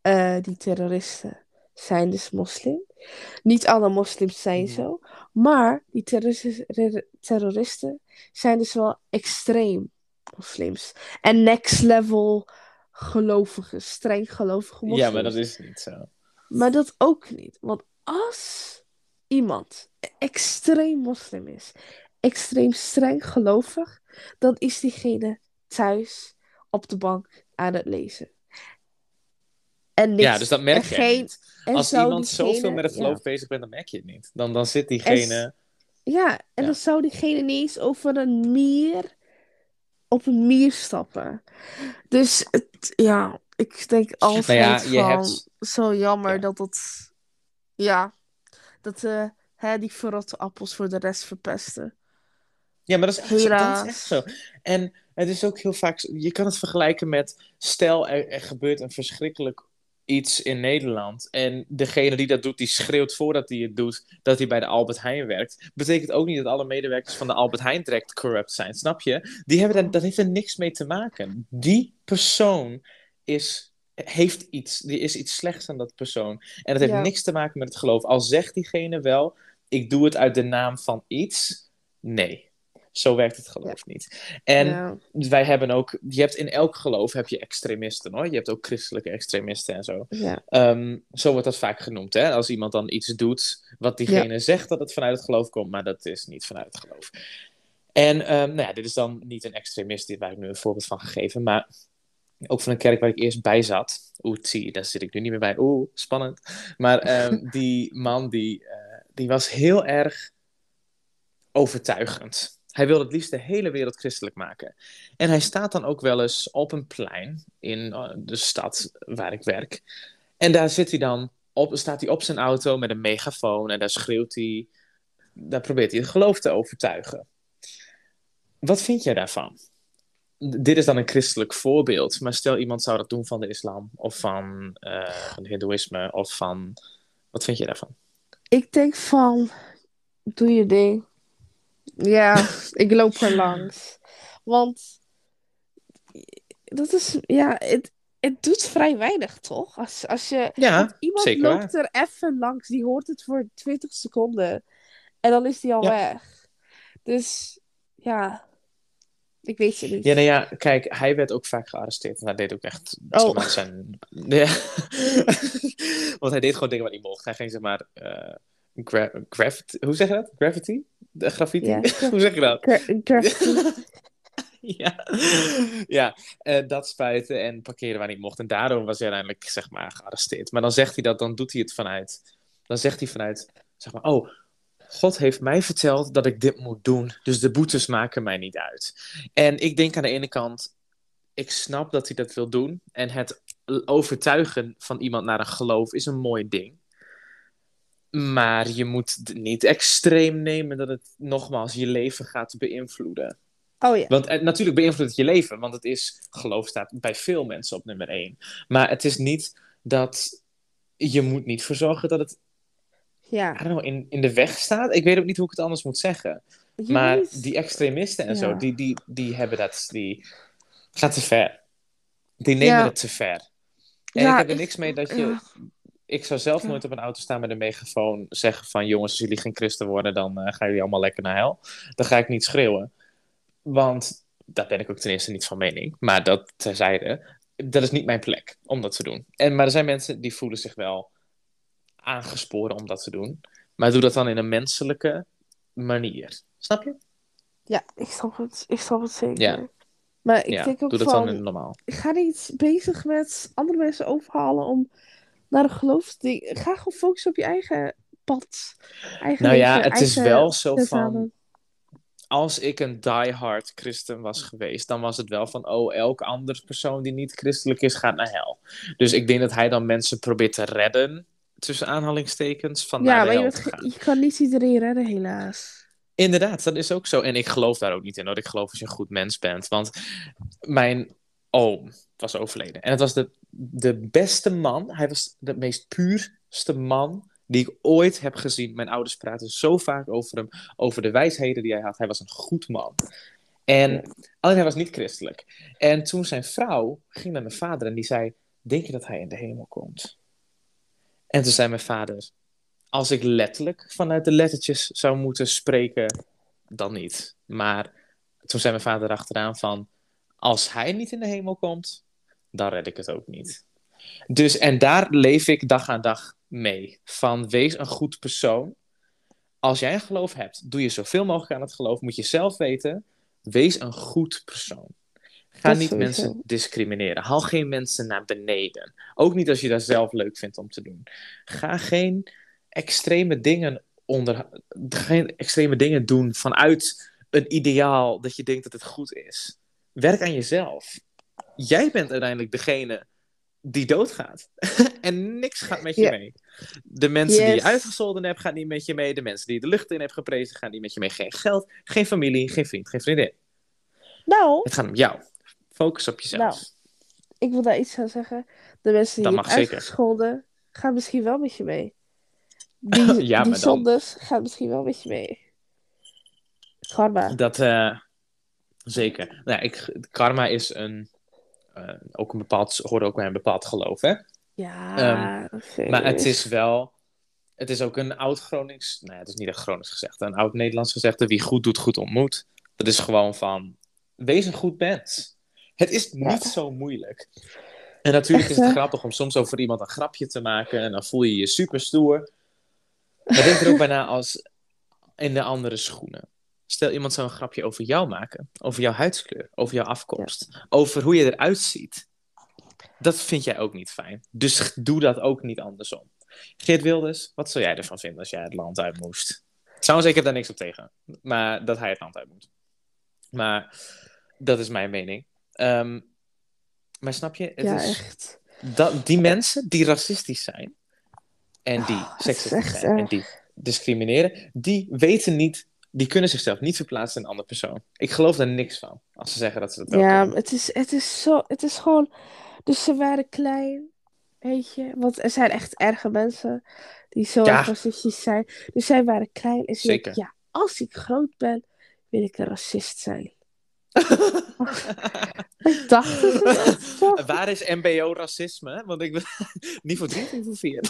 eh, die terroristen zijn dus moslim. Niet alle moslims zijn Mhm. zo, maar die terroristen, terroristen zijn dus wel extreem moslims. En next level gelovige, streng gelovige moslims. Ja, maar dat is niet zo. Maar dat ook niet. Want als iemand extreem moslim is, extreem streng gelovig, dan is diegene thuis op de bank aan het lezen. En niks, Ja, dus dat merk je geen, Als iemand diegene- zoveel met het geloof ja. bezig bent, dan merk je het niet. Dan, dan zit diegene... Ja, en Ja. dan zou diegene niet eens over een mier op een mier stappen. Dus het, ja, ik denk altijd Nou ja, je van hebt- zo jammer Ja. dat het, ja, dat eh, hè, die verrotte appels voor de rest verpesten. Ja, maar dat is, echt dat is echt zo. En het is ook heel vaak... Je kan het vergelijken met... Stel, er, er gebeurt een verschrikkelijk iets in Nederland. En degene die dat doet, die schreeuwt voordat hij het doet... dat hij bij de Albert Heijn werkt. Betekent ook niet dat alle medewerkers van de Albert Heijn direct corrupt zijn. Snap je? Die hebben daar, dat heeft er niks mee te maken. Die persoon is... Heeft iets, die is iets slechts aan dat persoon. En dat heeft Ja. niks te maken met het geloof. Al zegt diegene wel, ik doe het uit de naam van iets. Nee, zo werkt het geloof niet. En ja, wij hebben ook, je hebt in elk geloof heb je extremisten hoor. Je hebt ook christelijke extremisten en zo. ja, Ehm, zo wordt dat vaak genoemd. Hè? Als iemand dan iets doet wat diegene zegt dat het vanuit het geloof komt, maar dat is niet vanuit het geloof. En ehm, nou ja, dit is dan niet een extremist, dit waar ik nu een voorbeeld van gegeven, maar ook van een kerk waar ik eerst bij zat. Oeh, zie, daar zit ik nu niet meer bij. Oeh, spannend. Maar ehm, *laughs* die man, die, eh, die was heel erg overtuigend. Hij wilde het liefst de hele wereld christelijk maken. En hij staat dan ook wel eens op een plein in eh, de stad waar ik werk. En daar zit hij dan op, staat hij op zijn auto met een megafoon en daar schreeuwt hij. Daar probeert hij het geloof te overtuigen. Wat vind jij daarvan? Dit is dan een christelijk voorbeeld, maar stel iemand zou dat doen van de islam of van, eh van het hindoeïsme of van. Wat vind je daarvan? Ik denk van, doe je ding. Ja, *laughs* ik loop er langs. Want dat is, ja, het, het doet vrij weinig, toch? Als, als je, Ja, iemand zeker loopt er even langs, die hoort het voor 20 seconden. En dan is die al Ja. weg. Dus ja, ik weet je niet. Ja, nou ja, kijk, hij werd ook vaak gearresteerd. En hij deed ook echt... Oh. zeg zijn... *laughs* Ja. Want hij deed gewoon dingen wat niet mocht. Hij ging zeg maar... gra- gravity... Hoe zeg je dat? Gravity? De graffiti? Ja. *laughs* Hoe zeg je dat? Gra- graffiti. *laughs* ja, ja eh, dat spuiten en parkeren waar niet mocht. En daardoor was hij uiteindelijk, zeg maar, gearresteerd. Maar dan zegt hij dat, dan doet hij het vanuit... Dan zegt hij vanuit, zeg maar, oh... God heeft mij verteld dat ik dit moet doen, dus de boetes maken mij niet uit. En ik denk aan de ene kant, ik snap dat hij dat wil doen. En het overtuigen van iemand naar een geloof is een mooi ding. Maar je moet het niet extreem nemen dat het nogmaals je leven gaat beïnvloeden. Oh ja. Want eh, natuurlijk beïnvloedt het je leven, want het is, geloof staat bij veel mensen op nummer één. Maar het is niet dat je moet niet voor zorgen dat het Ja. I don't know, in, in de weg staat. Ik weet ook niet hoe ik het anders moet zeggen. Maar die extremisten en Ja. zo, die, die, die hebben dat, die gaat te ver. Die nemen Ja. het te ver. En Ja, ik heb er ik- niks mee dat je... Ik zou zelf nooit op een auto staan met een megafoon zeggen van... jongens, als jullie geen christen worden, dan eh, gaan jullie allemaal lekker naar hel. Dan ga ik niet schreeuwen. Want daar ben ik ook ten eerste niet van mening. Maar dat terzijde, dat is niet mijn plek om dat te doen. En, maar er zijn mensen die voelen zich wel aangesporen om dat te doen. Maar doe dat dan in een menselijke manier. Snap je? Ja, ik snap het. Ik snap het zeker. Ja. Maar ik ja, denk ook doe dat van... dan normaal. ga niet bezig met andere mensen overhalen om naar een geloofsding. Ga gewoon focussen op je eigen pad. Eigen Nou ja, leven, het is wel zo van... Als ik een diehard christen was geweest, dan was het wel van... oh, elke andere persoon die niet christelijk is, gaat naar hel. Dus ik denk dat hij dan mensen probeert te redden... tussen aanhalingstekens, van Ja, maar je, bent je kan niet iedereen redden, helaas. Inderdaad, dat is ook zo. En ik geloof daar ook niet in. Hoor. Ik geloof als je een goed mens bent. Want mijn oom was overleden. En het was de, de beste man. Hij was de meest puurste man die ik ooit heb gezien. Mijn ouders praten zo vaak over hem. Over de wijsheden die hij had. Hij was een goed man. En alleen hij was niet christelijk. En toen zijn vrouw ging naar mijn vader en die zei... Denk je dat hij in de hemel komt? En toen zei mijn vader... Als ik letterlijk vanuit de lettertjes zou moeten spreken, dan niet. Maar toen zei mijn vader achteraan van... Als hij niet in de hemel komt, dan red ik het ook niet. Dus, en daar leef ik dag aan dag mee. Van wees een goed persoon. Als jij een geloof hebt, doe je zoveel mogelijk aan het geloof. Moet je zelf weten, wees een goed persoon. Ga Dat niet sowieso. mensen discrimineren. Haal geen mensen naar beneden. Ook niet als je dat zelf leuk vindt om te doen. Ga geen extreme dingen onder, geen extreme dingen doen vanuit een ideaal dat je denkt dat het goed is. Werk aan jezelf. Jij bent uiteindelijk degene die doodgaat. *laughs* en niks gaat met je mee. De mensen die je Yes. uitgescholden hebt, gaan niet met je mee. De mensen die je de lucht in hebt geprezen, gaan niet met je mee. Geen geld, geen familie, geen vriend, geen vriendin. Nou, Het gaat om jou. Focus op jezelf. Nou, ik wil daar iets aan zeggen. De mensen die je zeker. uitgescholden, gaan misschien wel met je mee. Die, *laughs* Ja, die dan- gaan misschien wel met je mee. Karma. Dat, eh, zeker. Nou, ik, karma is een, eh, ook een bepaald, hoort ook bij een bepaald geloof, hè? Ja, oké. Maar het is wel, het is ook een oud Gronings, nou ja, het is niet echt Gronings gezegd, een oud Nederlands gezegde, wie goed doet, goed ontmoet. Dat is gewoon van, wees een goed mens. Het is Ja. niet zo moeilijk. En natuurlijk Echt, is het hè? grappig om soms over iemand een grapje te maken en dan voel je je super stoer. Maar denk er ook bijna als in de andere schoenen. Stel iemand zou een grapje over jou maken, over jouw huidskleur, over jouw afkomst, over hoe je eruit ziet. Dat vind jij ook niet fijn. Dus doe dat ook niet andersom. Geert Wilders, wat zou jij ervan vinden als jij het land uit moest? Trouwens, ik heb daar niks op tegen. Maar dat hij het land uit moet. Maar dat is mijn mening. Ehm, maar snap je? Het Ja, is echt. dat, die mensen die racistisch zijn. En die Oh, seksistisch zijn. En die discrimineren. Die weten niet. Die kunnen zichzelf niet verplaatsen in een andere persoon. Ik geloof daar niks van. Als ze zeggen dat ze dat wel Ja, het is, het is zo... Het is gewoon... Dus ze waren klein, weet je. Want er zijn echt erge mensen die zo Ja. racistisch zijn. Dus zij waren klein en ze Zeker. ja, als ik groot ben, wil ik een racist zijn. Ik dacht het? *laughs* Waar is MBO-racisme? Want ik ben drie, *laughs* niet voor vier. *laughs*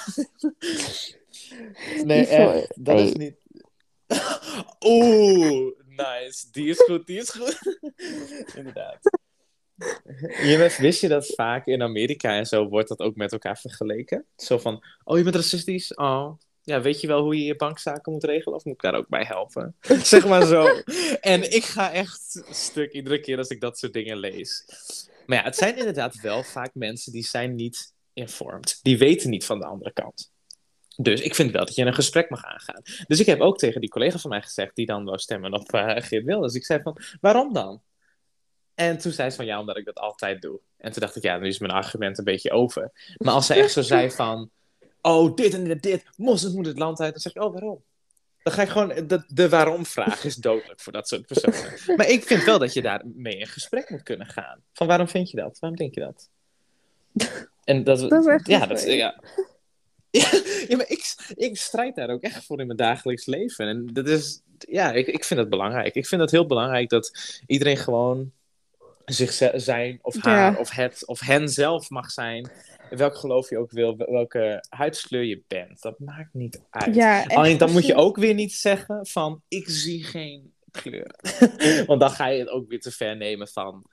nee, Niet voor- echt. Dat is niet... Oeh, nice. Die is goed, die is goed. Inderdaad. Bent- wist je dat vaak in Amerika en zo wordt dat ook met elkaar vergeleken? Zo van, oh, je bent racistisch? Oh, ja, weet je wel hoe je je bankzaken moet regelen? Of moet ik daar ook bij helpen? *laughs* zeg maar zo. En ik ga echt stuk iedere keer als ik dat soort dingen lees. Maar ja, het zijn inderdaad wel vaak mensen die zijn niet informed. Die weten niet van de andere kant. Dus ik vind wel dat je een gesprek mag aangaan. Dus ik heb ook tegen die collega van mij gezegd, die dan wou stemmen op uh, Geert Wilders. Ik zei van, waarom dan? En toen zei ze van, ja, omdat ik dat altijd doe. En toen dacht ik, ja, nu is mijn argument een beetje over. Maar als ze echt zo zei van, oh, dit en dit, dit, moslims moeten het land uit, dan zeg ik, oh, waarom? Dan ga ik gewoon, de, de waarom-vraag is dodelijk voor dat soort personen. *laughs* Maar ik vind wel dat je daarmee in gesprek moet kunnen gaan. Van waarom vind je dat? Waarom denk je dat? En dat, *laughs* Dat is echt ja, dat, je. ja. *laughs* ja, maar ik, ik strijd daar ook echt voor in mijn dagelijks leven. En dat is, ja, ik, ik vind dat belangrijk. Ik vind het heel belangrijk dat iedereen gewoon zich zijn of haar Ja. of het of hen zelf mag zijn. Welk geloof je ook wil, welke huidskleur je bent. Dat maakt niet uit. Ja, Alleen dan moet je ook weer niet zeggen van ik zie geen kleur. *laughs* Want dan ga je het ook weer te ver nemen van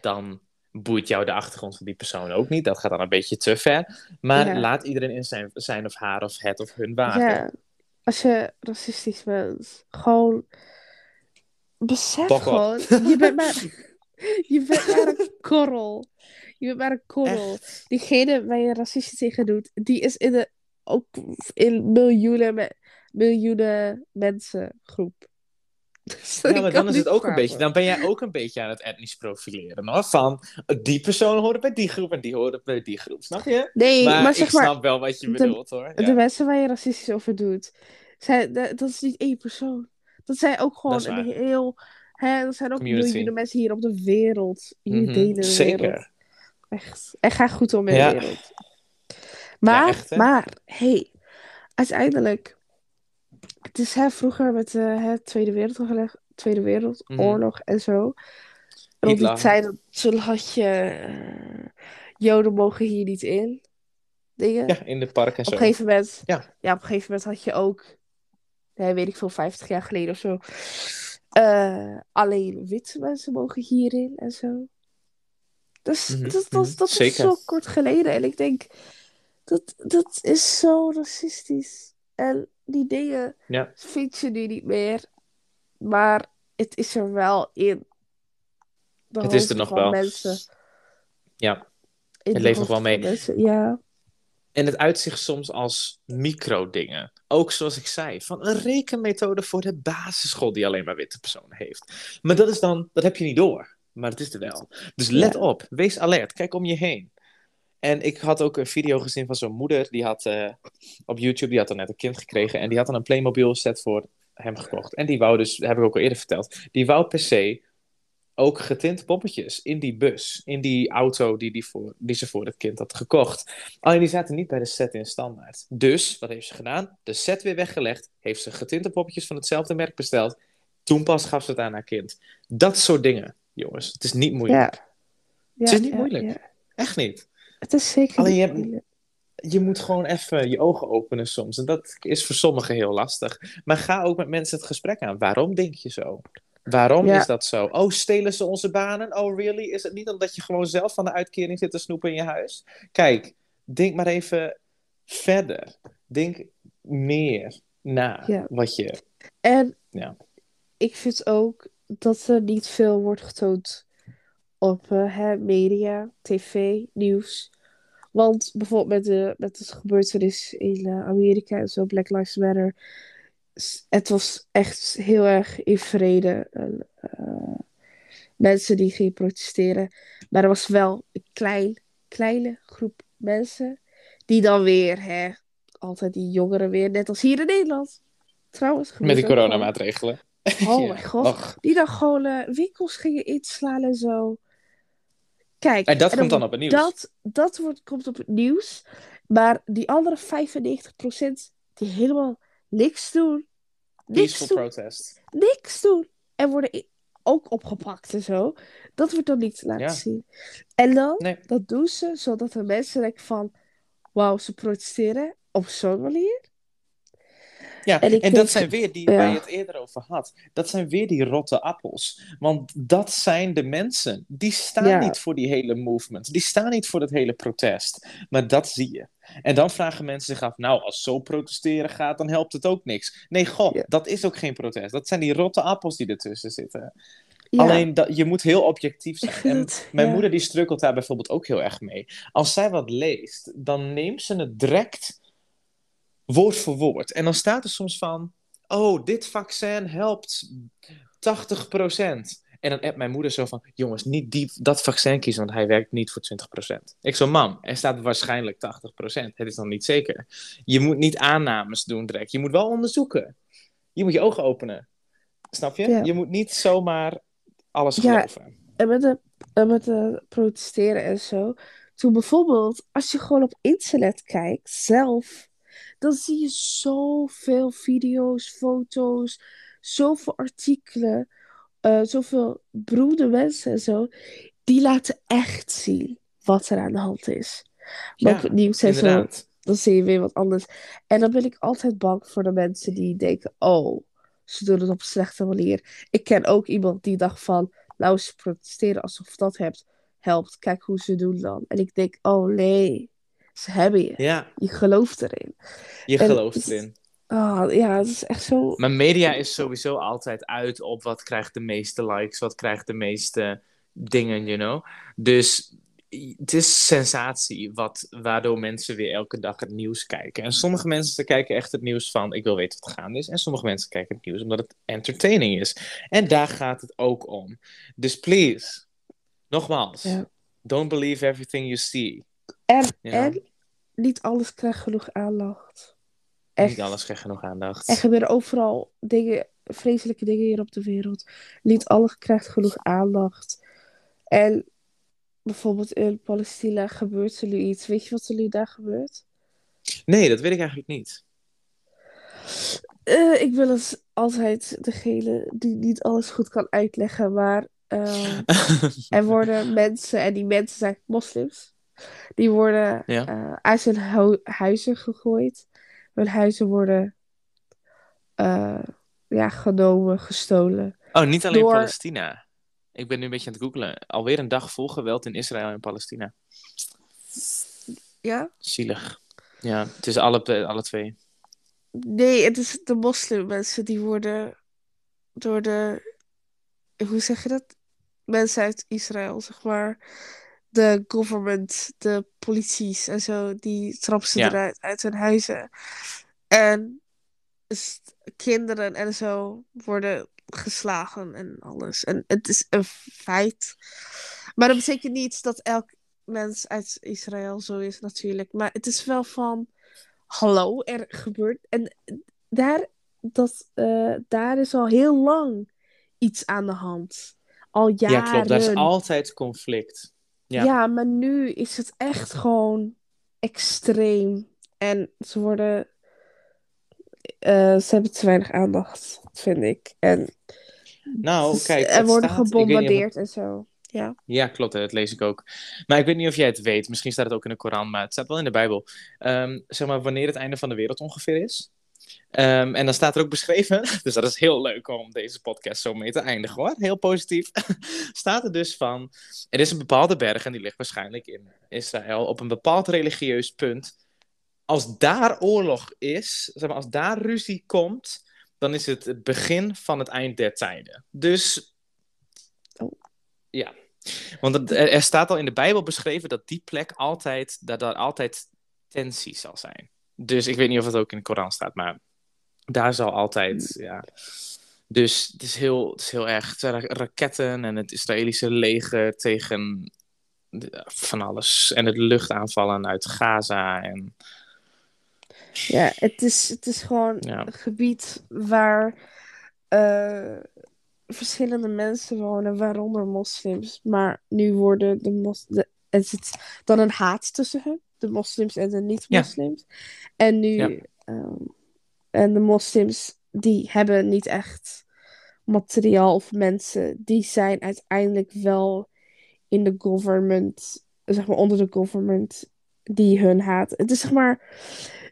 dan boeit jou de achtergrond van die persoon ook niet. Dat gaat dan een beetje te ver. Maar Ja. laat iedereen in zijn, zijn of haar of het of hun wagen. Ja, als je racistisch bent, gewoon besef Toch gewoon, je bent maar, *laughs* je bent maar een korrel. Je bent maar een korrel. Diegene waar je racistisch tegen doet, die is in de, ook in miljoenen, me- miljoenen mensen groep. *laughs* Dus Ja, maar dan is het ook een beetje, dan ben jij ook een beetje aan het etnisch profileren. Hoor. Van die persoon hoort bij die groep en die hoort bij die groep. Snap je? Nee, maar, maar, ik maar, snap wel wat je de- bedoelt hoor. de Ja. mensen waar je racistisch over doet, zijn, de- dat is niet één persoon. Dat zijn ook gewoon een heel. Hè, er zijn ook miljoenen mensen hier op de wereld. Hier Mhm, delen de wereld. Zeker. Echt. En ga goed om in Ja. de wereld. Maar, echt, maar, hey, uiteindelijk. Het is hè, vroeger met de hè, Tweede Wereldoorlog, Tweede Wereldoorlog en zo. Rond die tijd toen had je. eh, Joden mogen hier niet in. Dingen. Ja, in de park en Op zo. een gegeven moment, Ja. op een gegeven moment had je ook, nee, weet ik veel, 50 jaar geleden of zo, eh, alleen witte mensen mogen hierin en zo. Dus Mhm, dat, dat, mhm, dat is zo kort geleden en ik denk, dat, dat is zo racistisch. En die dingen Ja. vind je nu niet meer, maar het is er wel in. De Het is er nog wel. Mensen. Ja. In Het leeft nog wel mee. mensen, Ja. En het uitzicht soms als micro-dingen. Ook zoals ik zei, van een rekenmethode voor de basisschool die alleen maar witte personen heeft. Maar dat is dan, dat heb je niet door. Maar het is er wel. Dus let Ja. op, wees alert, kijk om je heen. En ik had ook een video gezien van zo'n moeder, die had eh, op YouTube, die had dan net een kind gekregen. En die had dan een Playmobil set voor hem gekocht. En die wou dus, dat heb ik ook al eerder verteld, die wou per se ook getinte poppetjes in die bus, in die auto die, die, voor, die ze voor het kind had gekocht. Alleen die zaten niet bij de set in standaard. Dus, wat heeft ze gedaan? De set weer weggelegd, heeft ze getinte poppetjes van hetzelfde merk besteld. Toen pas gaf ze het aan haar kind. Dat soort dingen, jongens. Het is niet moeilijk. Ja. Het is niet ja, moeilijk. Echt niet. Het is zeker Alleen niet je hebt-. Je moet gewoon even je ogen openen soms. En dat is voor sommigen heel lastig. Maar ga ook met mensen het gesprek aan. Waarom denk je zo? Waarom is dat zo? Oh, stelen ze onze banen? Oh, really? Is het niet omdat je gewoon zelf van de uitkering zit te snoepen in je huis? Kijk, denk maar even verder. Denk meer na wat je... En Ja. ik vind ook dat er niet veel wordt getoond op eh, hè, media, tv, nieuws. Want bijvoorbeeld met de, met de gebeurtenis in eh, Amerika en zo, Black Lives Matter. Het was echt heel erg in vrede. En, eh, mensen die gingen protesteren. Maar er was wel een klein, kleine groep mensen. Die dan weer, hè, altijd die jongeren weer, net als hier in Nederland. Trouwens, Met die coronamaatregelen. *laughs* Oh Ja. mijn god. Die dan gewoon eh, winkels gingen inslaan en zo. Kijk. En dat komt dan op het nieuws. Dat, dat wordt, komt op het nieuws. Maar die andere 95% die helemaal niks doen. Niks Peaceful doen. protest. Niks doen. En worden ook opgepakt en zo. Dat wordt dan niet laten Ja. zien. En dan, Nee. dat doen ze zodat de mensen denken van, wauw, ze protesteren op zo'n manier. Ja, En dat zijn weer die ja. waar je het eerder over had. Dat zijn weer die rotte appels. Want dat zijn de mensen. Die staan Ja. niet voor die hele movement. Die staan niet voor het hele protest. Maar dat zie je. En dan vragen mensen zich af, nou, als zo protesteren gaat, dan helpt het ook niks. Nee, Ja. dat is ook geen protest. Dat zijn die rotte appels die ertussen zitten. Ja, Alleen, dat, je moet heel objectief zijn. *laughs* En mijn ja. moeder die strukkelt daar bijvoorbeeld ook heel erg mee. Als zij wat leest, dan neemt ze het direct woord voor woord. En dan staat er soms van, oh, dit vaccin helpt 80%. En dan appt mijn moeder zo van, jongens, niet die, dat vaccin kiezen, want hij werkt niet voor 20%. Ik zo, mam, er staat waarschijnlijk 80%. Het is dan niet zeker. Je moet niet aannames doen direct. Je moet wel onderzoeken. Je moet je ogen openen. Snap je? Ja. Je moet niet zomaar alles Ja. geloven. En met de, en met de protesteren en zo. Toen bijvoorbeeld, als je gewoon op internet kijkt, zelf, dan zie je zoveel video's, foto's, zoveel artikelen, eh, zoveel beroemde mensen en zo. Die laten echt zien wat er aan de hand is. Maar Ja, op het nieuws en zo, dan zie je weer wat anders. En dan ben ik altijd bang voor de mensen die denken, oh, ze doen het op een slechte manier. Ik ken ook iemand die dacht van, nou, ze protesteren alsof dat helpt. Kijk hoe ze doen dan. En ik denk, oh nee, ze hebben je. Ja, Je gelooft erin. je En gelooft het- erin. Ah, ja, het is echt zo... Maar media is sowieso altijd uit op wat krijgt de meeste likes, wat krijgt de meeste dingen, you know. Dus het is sensatie wat, waardoor mensen weer elke dag het nieuws kijken. En sommige mensen kijken echt het nieuws van ik wil weten wat er gaande is. En sommige mensen kijken het nieuws omdat het entertaining is. En daar gaat het ook om. Dus please, nogmaals, Ja. don't believe everything you see. En, Ja. en niet alles krijgt genoeg aandacht. Echt. Niet alles krijgt genoeg aandacht. Er gebeuren overal dingen, vreselijke dingen hier op de wereld. Niet alles krijgt genoeg aandacht. En bijvoorbeeld in Palestina gebeurt er nu iets. Weet je wat er nu daar gebeurt? Nee, dat weet ik eigenlijk niet. Eh, ik ben als altijd degene die niet alles goed kan uitleggen. Maar eh, *laughs* er worden mensen, en die mensen zijn moslims, die worden Ja. eh, uit hun hu- huizen gegooid. Hun huizen worden eh, ja, genomen, gestolen. Oh, niet alleen Door- Palestina. Ik ben nu een beetje aan het googlen. Alweer een dag vol geweld in Israël en Palestina. Ja? Zielig. Ja, het is alle, alle twee. Nee, het is de moslimmensen die worden door de, hoe zeg je dat? Mensen uit Israël, zeg maar. De government, de polities en zo, die trappen ze Ja. eruit uit hun huizen. En kinderen en zo worden geslagen en alles. En het is een feit. Maar dat betekent niet dat elk mens uit Israël zo is, natuurlijk. Maar het is wel van hallo, er gebeurt. En daar, dat, eh, daar is al heel lang iets aan de hand. Al jaren. Ja, klopt. Daar is altijd conflict. Ja. Ja, maar nu is het echt gewoon extreem. En ze worden. eh, ze hebben te weinig aandacht, vind ik. En Nou, kijk, er worden staat- of gebombardeerd en zo. Ja. Ja, klopt. hè, Dat lees ik ook. Maar ik weet niet of jij het weet. Misschien staat het ook in de Koran, maar het staat wel in de Bijbel. Ehm, zeg maar wanneer het einde van de wereld ongeveer is. Ehm, en dan staat er ook beschreven, *laughs* dus dat is heel leuk om deze podcast zo mee te eindigen hoor. Heel positief. *laughs* staat er dus van, er is een bepaalde berg en die ligt waarschijnlijk in Israël op een bepaald religieus punt. Als daar oorlog is, zeg maar, als daar ruzie komt, dan is het het begin van het eind der tijden. Dus, Oh. ja. Want er, er staat al in de Bijbel beschreven dat die plek altijd, dat daar altijd tensie zal zijn. Dus ik weet niet of het ook in de Koran staat, maar daar zal altijd, ja. Dus het is heel, het is heel erg ra- raketten en het Israëlische leger tegen van alles. En het luchtaanvallen uit Gaza en Ja, het is, het is gewoon Ja. een gebied waar eh, verschillende mensen wonen, waaronder moslims. Maar nu worden de mos de, er zit dan een haat tussen hen, de moslims en de niet-moslims. En nu, Ja. ehm, en de moslims, die hebben niet echt materiaal of mensen, die zijn uiteindelijk wel in de government, zeg maar onder de government, die hun haat. Het is zeg maar,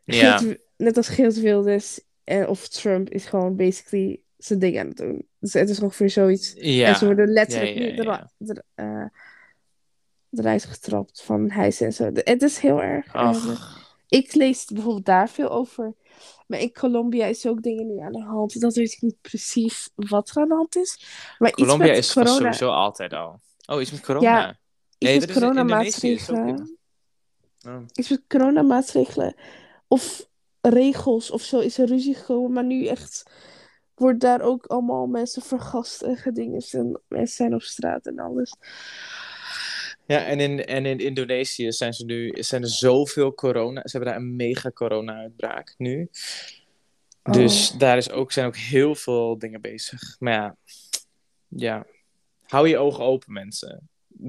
Ja. Geert- net als Geert Wilders eh, of Trump is gewoon basically zijn ding aan het doen. Dus het is ongeveer zoiets. Ja. En ze worden letterlijk Ja, ja, eruit- getrapt van huis en zo. Het is heel erg. eh, ik lees bijvoorbeeld daar veel over. Maar in Colombia is ook dingen nu aan de hand. Dat weet ik niet precies wat er aan de hand is. Maar Colombia iets met is corona, sowieso altijd al. Oh, iets met corona. Ja, iets nee, met is ook coronamaatregelen. Oh. Iets met coronamaatregelen. Of regels of zo is er ruzie gekomen. Maar nu echt wordt daar ook allemaal mensen vergast en gedingest. En mensen zijn op straat en alles. Ja, en in, en in Indonesië zijn, ze nu, zijn er zoveel corona. Ze hebben daar een mega corona-uitbraak nu. Dus Oh. daar is ook, zijn ook heel veel dingen bezig. Maar ja, ja, hou je ogen open, mensen.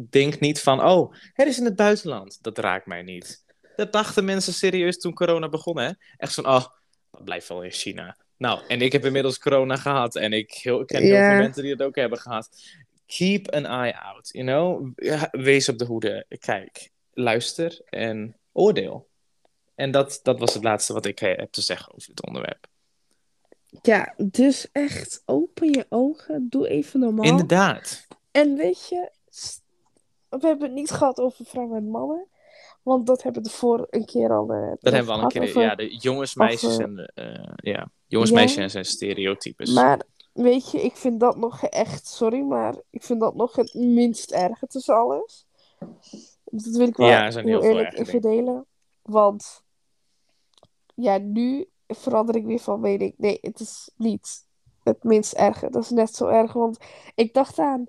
Denk niet van, oh, het is in het buitenland. Dat raakt mij niet. Dat dachten mensen serieus toen corona begon, hè? Echt van, oh, dat blijft wel in China. Nou, en ik heb inmiddels corona gehad. En ik heel, ken heel veel mensen die het ook hebben gehad. Keep an eye out, you know? Wees op de hoede. Kijk, luister en oordeel. En dat, dat was het laatste wat ik eh, heb te zeggen over dit onderwerp. Ja, dus echt open je ogen. Doe even normaal. Inderdaad. En weet je, we hebben het niet gehad over vrouwen en mannen. Want dat hebben we de voor een keer al. eh, Dat hebben we al een keer. over- Ja, de jongens, meisjes over- en eh, ja, jongens, Ja. meisjes en zijn stereotypes. Maar weet je, ik vind dat nog echt, sorry, maar ik vind dat nog het minst erge tussen alles. Dat wil ik wel Ja, heel veel eerlijk even delen. Want ja, nu verander ik weer van mening. Nee, het is niet het minst erge. Dat is net zo erg. Want ik dacht aan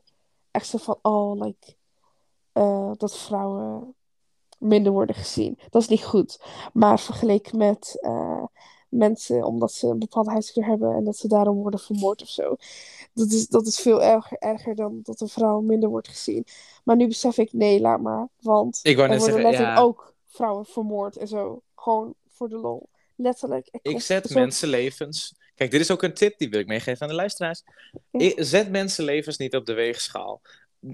echt zo van, oh, like, eh, dat vrouwen minder worden gezien. Dat is niet goed. Maar vergeleken met eh, mensen omdat ze een bepaalde huidskleur hebben en dat ze daarom worden vermoord of zo. Dat is, dat is veel erger, erger dan dat een vrouw minder wordt gezien. Maar nu besef ik, nee, laat maar. Want Ik er worden letterlijk ja. ook vrouwen vermoord en zo. Gewoon voor de lol. Letterlijk. Er Ik zet mensenlevens. Kijk, dit is ook een tip die wil ik meegeven aan de luisteraars. Ja. Ik, zet mensenlevens niet op de weegschaal.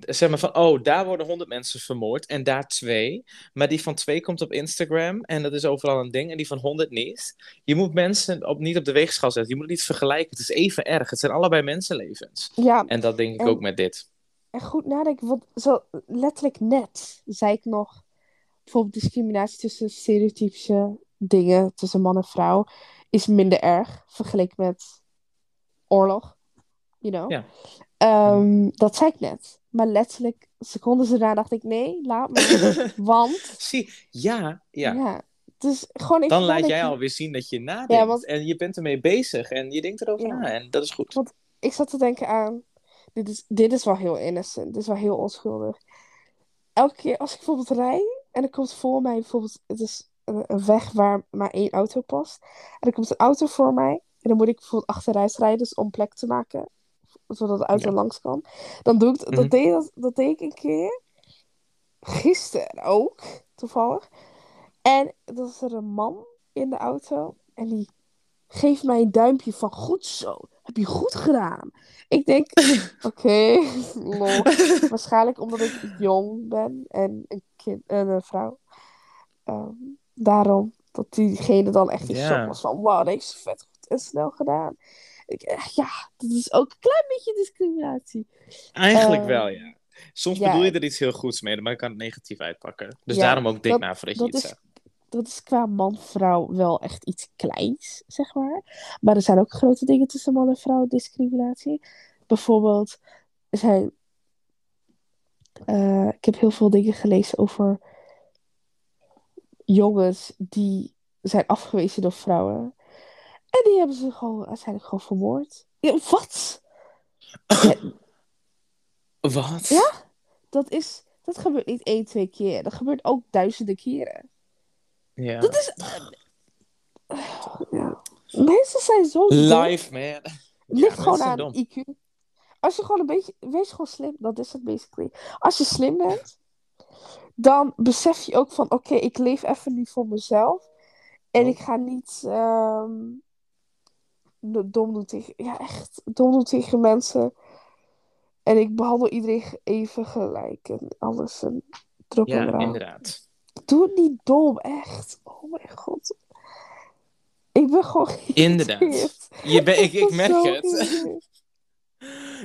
Zeg maar van, oh, daar worden honderd mensen vermoord en daar twee. Maar die van twee komt op Instagram en dat is overal een ding. En die van honderd niet. Je moet mensen op, niet op de weegschaal zetten. Je moet het niet vergelijken. Het is even erg. Het zijn allebei mensenlevens. Ja, En dat denk ik En- ook met dit. en goed nadenken. Want zo letterlijk net zei ik nog... Bijvoorbeeld discriminatie tussen stereotypische dingen tussen man en vrouw... is minder erg vergeleken met oorlog. You know? Ja. Ehm, dat zei ik net. Maar letterlijk, secondes daarna dacht ik... Nee, laat maar. *laughs* want... Zie, ja, ja. Ja. dus gewoon Dan laat jij alweer zien dat je nadenkt. Ja, want- En je bent ermee bezig en je denkt erover Ja. na. En dat is goed. Want ik zat te denken aan. Dit is, dit is wel heel innocent. Dit is wel heel onschuldig. Elke keer als ik bijvoorbeeld rij. En er komt voor mij bijvoorbeeld. Het is een, een weg waar maar één auto past. En er komt een auto voor mij. En dan moet ik bijvoorbeeld achteruit rijden. Dus om plek te maken. Zodat de auto Ja. langs kan. Dan doe ik dat, Mhm. deed, dat, dat deed ik een keer. Gisteren ook. Toevallig. En dan is er een man in de auto. En die geeft mij een duimpje van goed zo. Heb je goed gedaan. Ik denk, *laughs* oké, *laughs* lol. Waarschijnlijk omdat ik jong ben en een kind en een vrouw. Ehm, daarom dat diegene dan echt in Ja. shock was van, wow, deze vet goed en snel gedaan. Echt, ja, dat is ook een klein beetje discriminatie. Eigenlijk Ehm, wel, ja. Soms ja. bedoel je er iets heel goeds mee, maar je kan het negatief uitpakken. Dus Ja, daarom ook dik na voordat je dat iets zegt. Dat is qua man-vrouw wel echt iets kleins, zeg maar. Maar er zijn ook grote dingen tussen man en vrouw discriminatie. Bijvoorbeeld, er zijn. eh, ik heb heel veel dingen gelezen over jongens die zijn afgewezen door vrouwen. En die hebben ze gewoon uiteindelijk gewoon vermoord. Ja, wat? *coughs* Wat? Ja? Dat is. Dat gebeurt niet één, twee keer. Dat gebeurt ook duizenden keren. Ja. Dat is. Ja. Mensen zijn zo. dom. Live, man. Ligt *laughs* Ja, gewoon aan dom. IQ. Als je gewoon een beetje. Wees gewoon slim. Dat is het basically. Als je slim bent. Dan besef je ook van. Oké, ik leef even nu voor mezelf. En Oh. ik ga niet. ehm, dom doe tegen... Ja, echt dom doe tegen mensen. En ik behandel iedereen even gelijk. En alles een drop Ja, eraan. inderdaad. Doe het niet dom, echt. Oh mijn god. Ik ben gewoon *laughs* Inderdaad. Je ben, ik, *laughs* ik merk het. *laughs*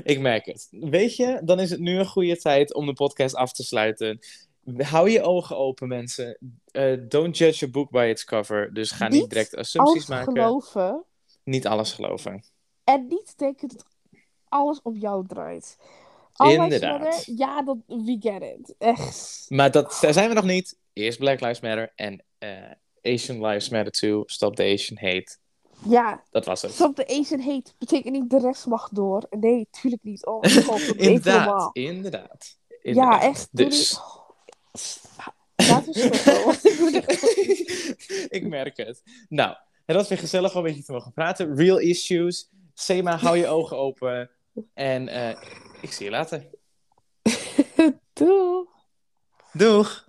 Ik merk het. Weet je, dan is het nu een goede tijd om de podcast af te sluiten. Hou je ogen open, mensen. Eh, don't judge a book by its cover. Dus ga niet, Niet direct assumpties maken. geloven. Niet alles geloven. En niet denken dat alles op jou draait. All Inderdaad. matter, Ja, dat, we get it. Echt. Maar dat, daar zijn we nog niet. Eerst Black Lives Matter en eh, Asian Lives Matter too. Stop the Asian hate. Ja, Dat was het. stop de Asian hate. Betekent niet de rest mag door. Nee, tuurlijk niet. Oh god, *laughs* inderdaad, normaal. inderdaad. Ja, Inderdaad. echt. Dus. Laten we stoppen. *laughs* *laughs* ik merk het. Nou, het was weer gezellig om een beetje te mogen praten. Real issues. Sema, hou je ogen open. En eh, ik zie je later. Doei. *laughs* Doeg!